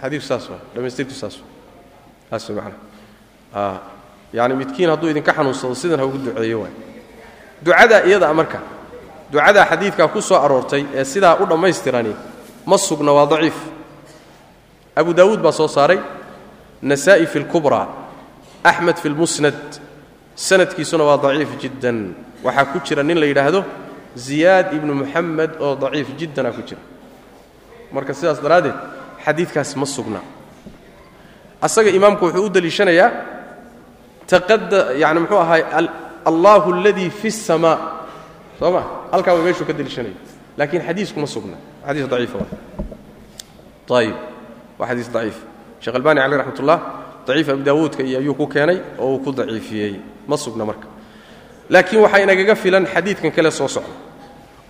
xadiiku saas waa dhamaystirku saas saas man yani midkiin hadduu idinka xanuunsado sidan ha ugu duceeyo waay ducadaa iyada marka ducadaa xadiidkaa ku soo aroortay ee sidaa u dhammaystirani ma sugna waa daciif abu daawuud baa soo saaray nasaa'i fi اlkubraa axmed fi اlmusnad sanadkiisuna waa daciif jiddan waxaa ku jira nin la yidhaahdo ziyaad ibnu muxamed oo daciif jiddanaa ku jira marka sidaas daraaddeed xadiidkaas ma sugna asaga imaamku wuxuu u deliishanayaa yani mxuu ahaay allahu aladii fi الsamaa soo ma halkaa wa meeshuu ka deliishanaya laakiin xadiisku ma sugna xadiis daciif ayib waa xadiis daciif sheekh albani caleh raxmat ullah daciif abu daawuudka iyo ayuu ku keenay oo uu ku daciifiyey ma sugna marka laakiin waxaa inagaga filan xadiidkan kale soo socda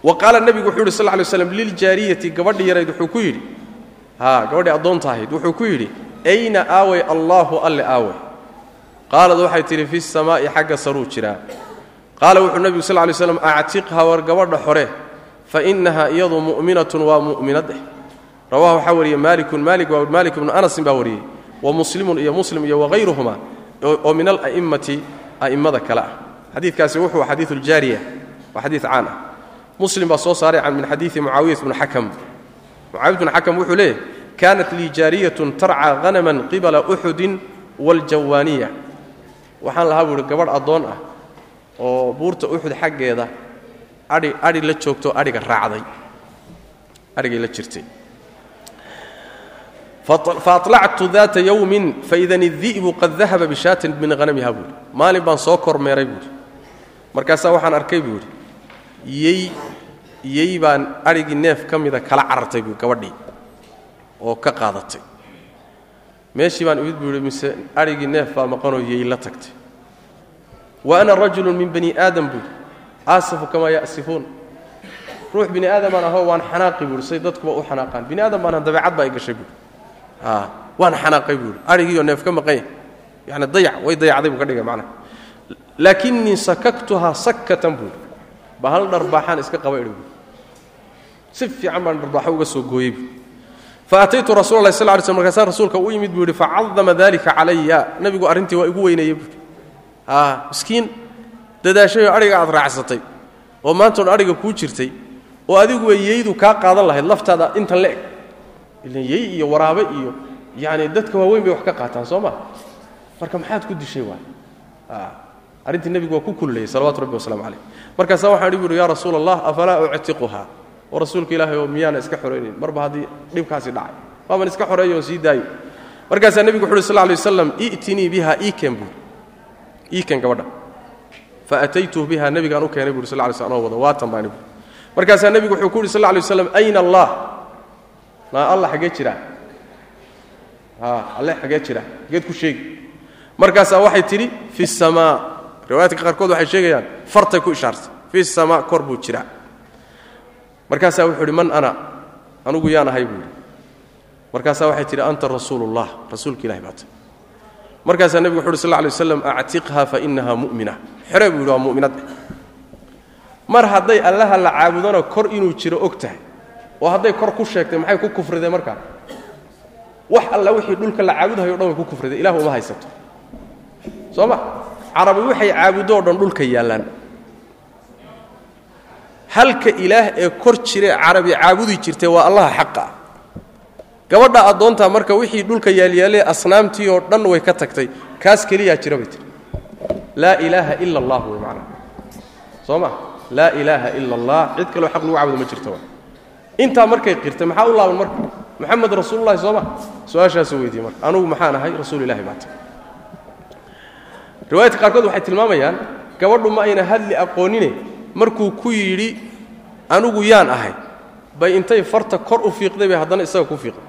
wa qaala nebigu wuxuu yidhi sal ly slam liljaariyati gabadhi yarayd wuxuu ku yidhi haa gabadhii addoonta ahayd wuxuu ku yidhi ayna aaway allaahu alle aaway qaalad waxay tidhi fi samaa'i xagga saruu jiraa qaala wuxuu nebigu sal lay slam actiqha war gabadha xore fa innaha iyadu mu'minatun waa mu'minad eh rawaha waxaa wariyey maalikun maalik waa maalik ibnu anasin baa wa muslimun iyo muslim iyo wahayruhuma oo min ala'immati a'immada kale ah xadiidkaasi wuxuu xadiidu ljaariya waa xadiid caan ah muslim baa soo saaray min xadiidi mucaawiyat bni xakam mucaawiyat bni xakam wuxuu leeyahy kaanat lii jaariyatun tarca hanaman qibala uxudin waaljawaaniya waxaan lahaa buu gabadh addoon ah oo buurta uxud xaggeeda ai adhi la joogto adhiga raacday. Adhigay la jirtay. Faaطlactu daata yowmin faidan idi'bu qad dahaba bishaatin min hanamiha buuhi maalin baan soo kormeeray buuhi markaasaa waxaan arkay buu idhi yey baan adhigii neef ka mida kala carartay buu gabadhii oo ka qaadatay. Meeshii baan imid buu ihi mise adhigii neef baa maqanoo yey la tagtay. Wa ana rajulun min bani aadam buuhi aasafu kamaa ya'sifuun. Ruux bini aadamaan ahoo waan xanaaqi buuhi say dadkuba u xanaaqaan. Bini aadam dabeecad baa gashay buuhi waan xanaaqay buuhi adhigiioo neef ka maqan yahy yani dayac way dayacday buu ka dhigay macnaha. Laakinnii sakaktuhaa sakkatan buuhi ba dharbaaxaan iska qaba idhi buui si fiican baan dharbaaxo uga soo gooyey buui faataytu rasul lah sl ly sl markaasaan rasuulka u yimid buu yidhi facadama dalika calaya. Nebigu arrintii waa igu weyneeyey buui miskiin dadaashayoo adhiga aad raacsatay. Oo maantoon adhiga kuu jirtay. Oo adiguba yeydu kaa qaadan lahayd laftaada intan la eg ilan yey iyo waraabe iyo yani dadka waaweyn bay wax ka qaataan soo ma? Marka maxaad ku dishay waay? Arrintii nebigu waa ku kullayey salawatu rabbi waslamu calayh. Markaasaa waxaan igu yidhi ya rasuula allah afalaa uctiquha oo rasuulka ilaahay oo miyaana iska xoraynayn marba haddii dhibkaasi dhacay. Waaban iska xoreeyo oon sii daayo. Markaasaa nebigu wuxu uhi sal lay waslam i'tinii biha iiken buuri. Iiken gabadha faataytuhu biha nebigaan u keenay buri sal sl wada waatan baani markaasaa nebigu wuxuu ku yidhi sal lay waslam ayna allah? Naa alla xaggee jira. A alle xaggee jira. Xageed ku sheegi. Markaasaa waxay tidhi fi samaa. Riwaayaadka qaarkood waxay sheegayaan fartay ku ishaartay. Fi samaa kor buu jiraa. Markaasaa wuxuu idhi man ana? Anugu yaan ahay buu yidhi. Markaasaa waxay tidhi anta rasuulullah. Rasuulka ilahi baata markaasaa nebigu wuxu uhi sal lay waslam actiqha fa inaha mu'mina xore buu yidhi waa mu'minad. Mar hadday allaha la caabudona kor inuu jiro og tahay. Oo hadday kor ku sheegtay maxay ku kufrideen markaa? Wax alla wixii dhulka la caabudahayo o dhan way ku kufrideen ilah uma haysato. Soo ma? Carabi waxay caabuddo o dhan dhulka yaallaan. Halka ilaah ee kor jire carabi caabudi jirtay waa allaha xaqa. Ah gabadha addoontaa marka wixii dhulka yaalyaalee asnaamtii oo dhan way ka tagtay kaas keliyaa jira bay tiri laa ilaaha ila allah wey macnaha soo ma laa ilaaha ila allah cid kaloo xaq lagu caabudo ma jirto. Intaa markay qirtay maxaa u laaban marka? Moxamed rasuululahi soo ma su'aashaasuu weydiiyey marka. Anugu maxaan ahay? Rasuul ilahi baa tay riwaayadka qaarkood waxay tilmaamayaan gabadhu ma ayna hadli aqoonine. Markuu ku yidhi anugu yaan ahay. Bay intay farta kor u fiiqday bay haddana isaga ku fiiqday.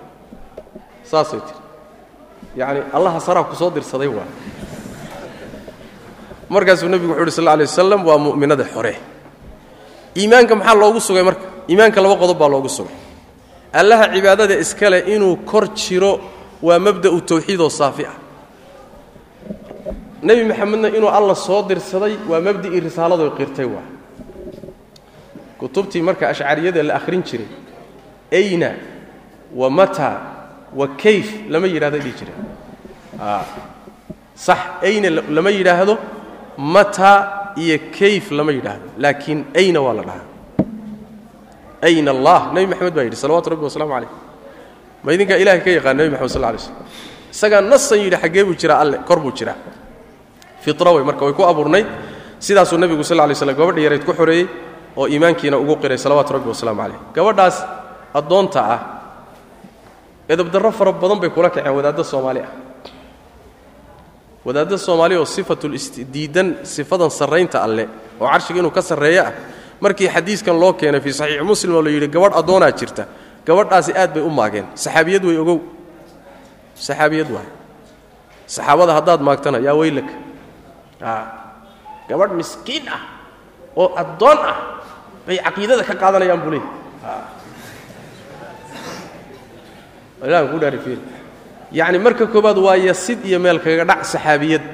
Saasay tiri. Yacni allaha saraa ku soo dirsaday waa markaasuu nebigu wuxu uhi sal lla alay wasalam waa mu'minada xore. Iimaanka maxaa loogu sugay marka? Iimaanka laba qodob baa loogu sugay. Allaha cibaadada iskale inuu kor jiro waa mabda'u tawxiid oo saafi ah. Nebi maxamedna inuu alla soo dirsaday waa mabdi'ii risaaladu qirtay waa. Kutubtii marka ashcariyada la akhrin jiray ayna wa mataa wa kayf lama yidhahdo dhihi jireen sax ayna lama yidhaahdo mataa iyo kayf lama yidhaahdo laakiin ayna waa la dhahaa. Ayna allah nebi maxamed baa yidhi salawatu rabbi waslamu calayh. Ma idinkaa ilahay ka yaqaan nebi maxamed sal lay slam isagaa nasan yidhi xaggee buu jiraa alle kor buu jiraa. Fitra wey marka way ku abuurnayd sidaasuu nebigu sal lay slam gabadha yarayd ku xoreeyey oo iimaankiina ugu qiray salawaatu rabbi wasalaamu calayh. Gabadhaas addoonta ah edabdarro fara badan bay kula kaceen wadaadda soomaali ah wadaadda soomaali oo sifatul diidan sifadan sarraynta alle oo carshiga inuu ka sarreeyo ah markii xadiiskan loo keenay fii saxiix muslim oo la yidhi gabadh addoonaa jirta gabadhaasi aad bay u maageen saxaabiyad way ogow. Saxaabiyad waay. Saxaabada haddaad maagtana yaa weylaka gabadh miskiin ah oo addoon ah bay caqiidada ka qaadanayaan dhaarifiir yacni marka koowaad waa yasid iyo meel kaga dhac saxaabiyad.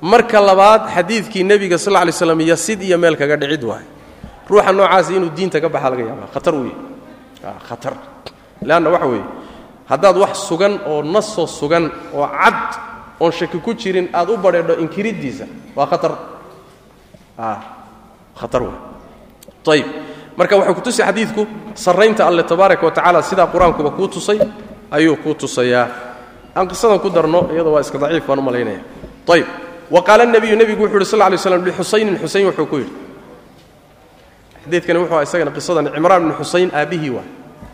Marka labaad xadiidkii nebiga sal lay slam yasid iyo meel kaga dhicid waay. Ruuxa noocaasi inuu diinta ka baxa laga yaaba khatar uu yahy khatar. Leanna waxa weeye haddaad wax sugan oo nasoo sugan oo cad oon shaki ku jirin aad u badheedho inkiriddiisa waa khatar. Khatar waay ayib marka waxay ku tusi xadiidku sarraynta alle tabaaraka wa tacala sidaa qur'aankuba kuu tusay ayuu kuu tusayaa. Aan qisadan ku darno iyadoo waa iska daciif baan u malaynaya. Ayib wa qaala nebiyu nebigu wuxu uhi sal lay slam lixusaynin xusayn wuxuu ku yidhi. Xadiidkani wuxuu isagana qisadan cimraan bni xusayn aabbihii waa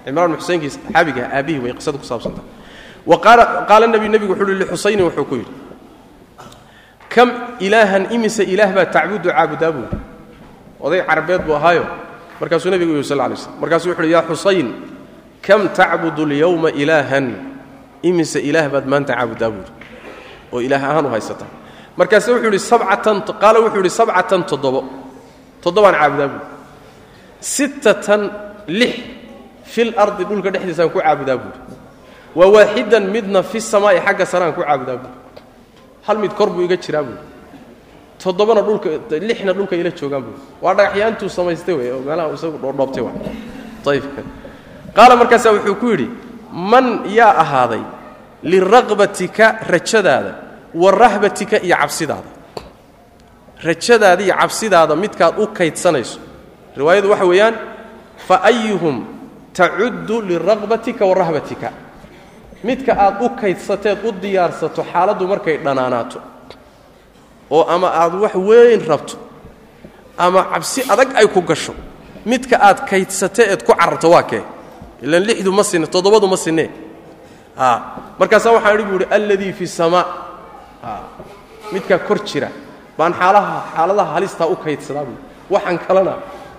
cimraan bni xusaynkii saxaabiga aabihii way qisada ku saabsanta wa qaala nebiyu nebigu wuxuu uhi lixusaynin wuxuu ku yidhi. Kam ilaahan imise ilaah baa tacbudu caabudaa buu oday carabeed buu ahaayo. Markaasuu nebigu yidhi sal lay slm markaasuu wuxu uhi yaa xusayn kam tacbudu alyawma ilaahan? Imise ilaah baad maanta caabudaa buuhi oo ilaah ahaan u haysataa markaasu wuxuu yidhi sabcatan qaala wuxuu yidhi sabcatan toddobo. Toddobaan caabudaa buuhi sittatan lix fil ardi dhulka dhexdiisaan ku caabudaa buuhi wa waaxidan midna fi samaa'i xagga saraan ku caabudaa buuhi hal mid kor buu iga jiraa buuhi toddobana dhulka lixna dhulka ila joogaan buuhi waa dhagaxyaantuu samaystay wey oo meelaha isagu dhoodhoobtay waa. Ayib qaala markaasaa wuxuu ku yidhi man yaa ahaaday liraqbatika rajadaada wa rahbatika iyo cabsidaada. Rajadaada iyo cabsidaada midkaad u kaydsanayso. Riwaayadu waxa weeyaan fa ayuhum tacuddu liraqbatika wa rahbatika. Midka aad u kaydsateed u diyaarsato xaaladdu markay dhanaanaato oo ama aad wax weyn rabto ama cabsi adag ay ku gasho midka aad kaydsate eed ku cararto waa kee ilan lixdu ma sinne toddobadu ma sinnee markaasaa waxaan idhi bu uhi alladii fi samaa midkaa kor jira baan xaalaha xaaladaha halistaa u kaydsadaa buui waxaan kalena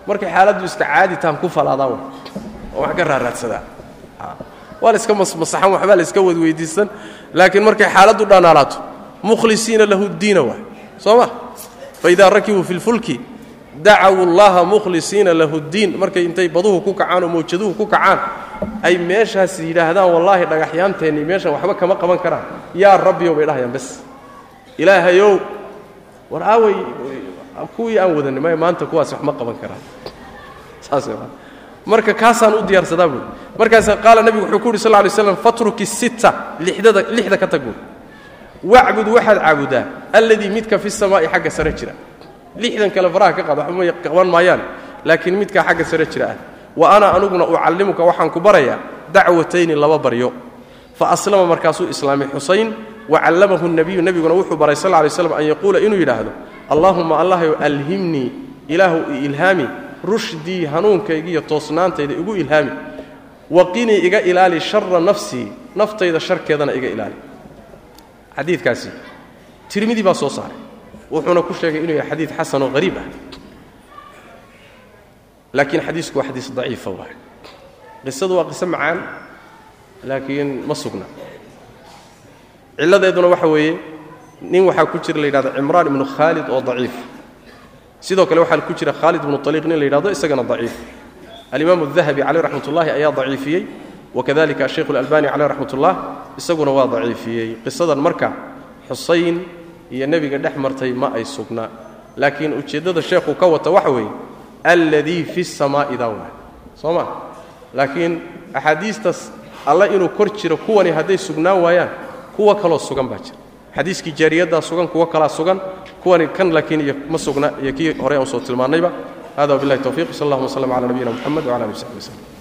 markay xaaladdu iska caaditaan ku falaadaa wa oo wax ka raaraadsadaa. Waa la iska masmasaxan waxbaa la iska wadweydiisan laakiin markay xaaladdu dhanaalaato mukhlisiina lahu ddiina waay soo ma? Faidaa rakibuu fi lfulki dacawu llaha mukhlisiina lahu ddiin markay intay baduhu ku kacaan oo mawjaduhu ku kacaan ay meeshaas yidhaahdaan wallaahi dhagaxyaanteennii meeshan waxba kama qaban karaan yaa rabbiyow bay dhahayaan bas ilaahayow war aaway kuwii aan wadanay maya maanta kuwaas wax ma qaban karaan saas marka kaasaan u diyaarsadaa buui markaasa qaala nebigu wuxuu ku yidhi sal lay slam fatruki sitta lixdada lixda ka tag buui wacbud waxaad caabudaa alladii midka fi samaa'i xagga sare jira lixdan kale faraha ka qaad waxba qaban maayaan. Laakiin midkaa xagga sare jira ah wa ana anuguna ucallimuka waxaan ku barayaa dacwatayni laba baryo. Fa aslama markaasuu islaamay xusayn wa callamahu nebiyu nebiguna wuxuu baray sal lay slam an yaquula inuu yidhaahdo allaahumma allahyo alhimnii ilaahu i ilhaami rushdii hanuunkaygiiyo toosnaantayda igu ilhaami waqinii iga ilaali shara nafsii naftayda sharkeedana iga ilaali. Xadiidkaasi tirmidi baa soo saaray wuxuuna ku sheegay inuu yahay xadiid xasan oo hariib ah. Laakiin xadiisku waa xadiis daciifa waay qisadu waa qiso macaan laakiin ma sugna. Cilladeeduna waxa weeye nin waxaa ku jira la yidhahdo cimraan ibnu khaalid oo daciif. Sidoo kale waxaa ku jira khaalid ibnu aliiq nin la yidhahdo isagana daciif. Alimaamu dahabi caleyh raxmat ullahi ayaa daciifiyey wakadalika ashaykhu alalbani caleyh raxmat ullah isaguna waa daciifiyey. Qisadan marka xusayn iyo nebiga dhex martay ma ay sugna. Laakiin ujeeddada sheekhu ka wata waxa weeye alladii fi samaa'i dawa soo ma laakiin axaadiistaas alla inuu kor jiro kuwani hadday sugnaan waayaan kuwa kaloo sugan baa jira. Xadiiskii jaariyaddaa sugan kuwo kalaa sugan kuwani kan laakiin iyo ma sugna iyo kii hore aan soo tilmaannayba. Hada wabillahi towfiiq sal allahuma sllam cala nabiyina moxamed wcala ali w saxbi wslm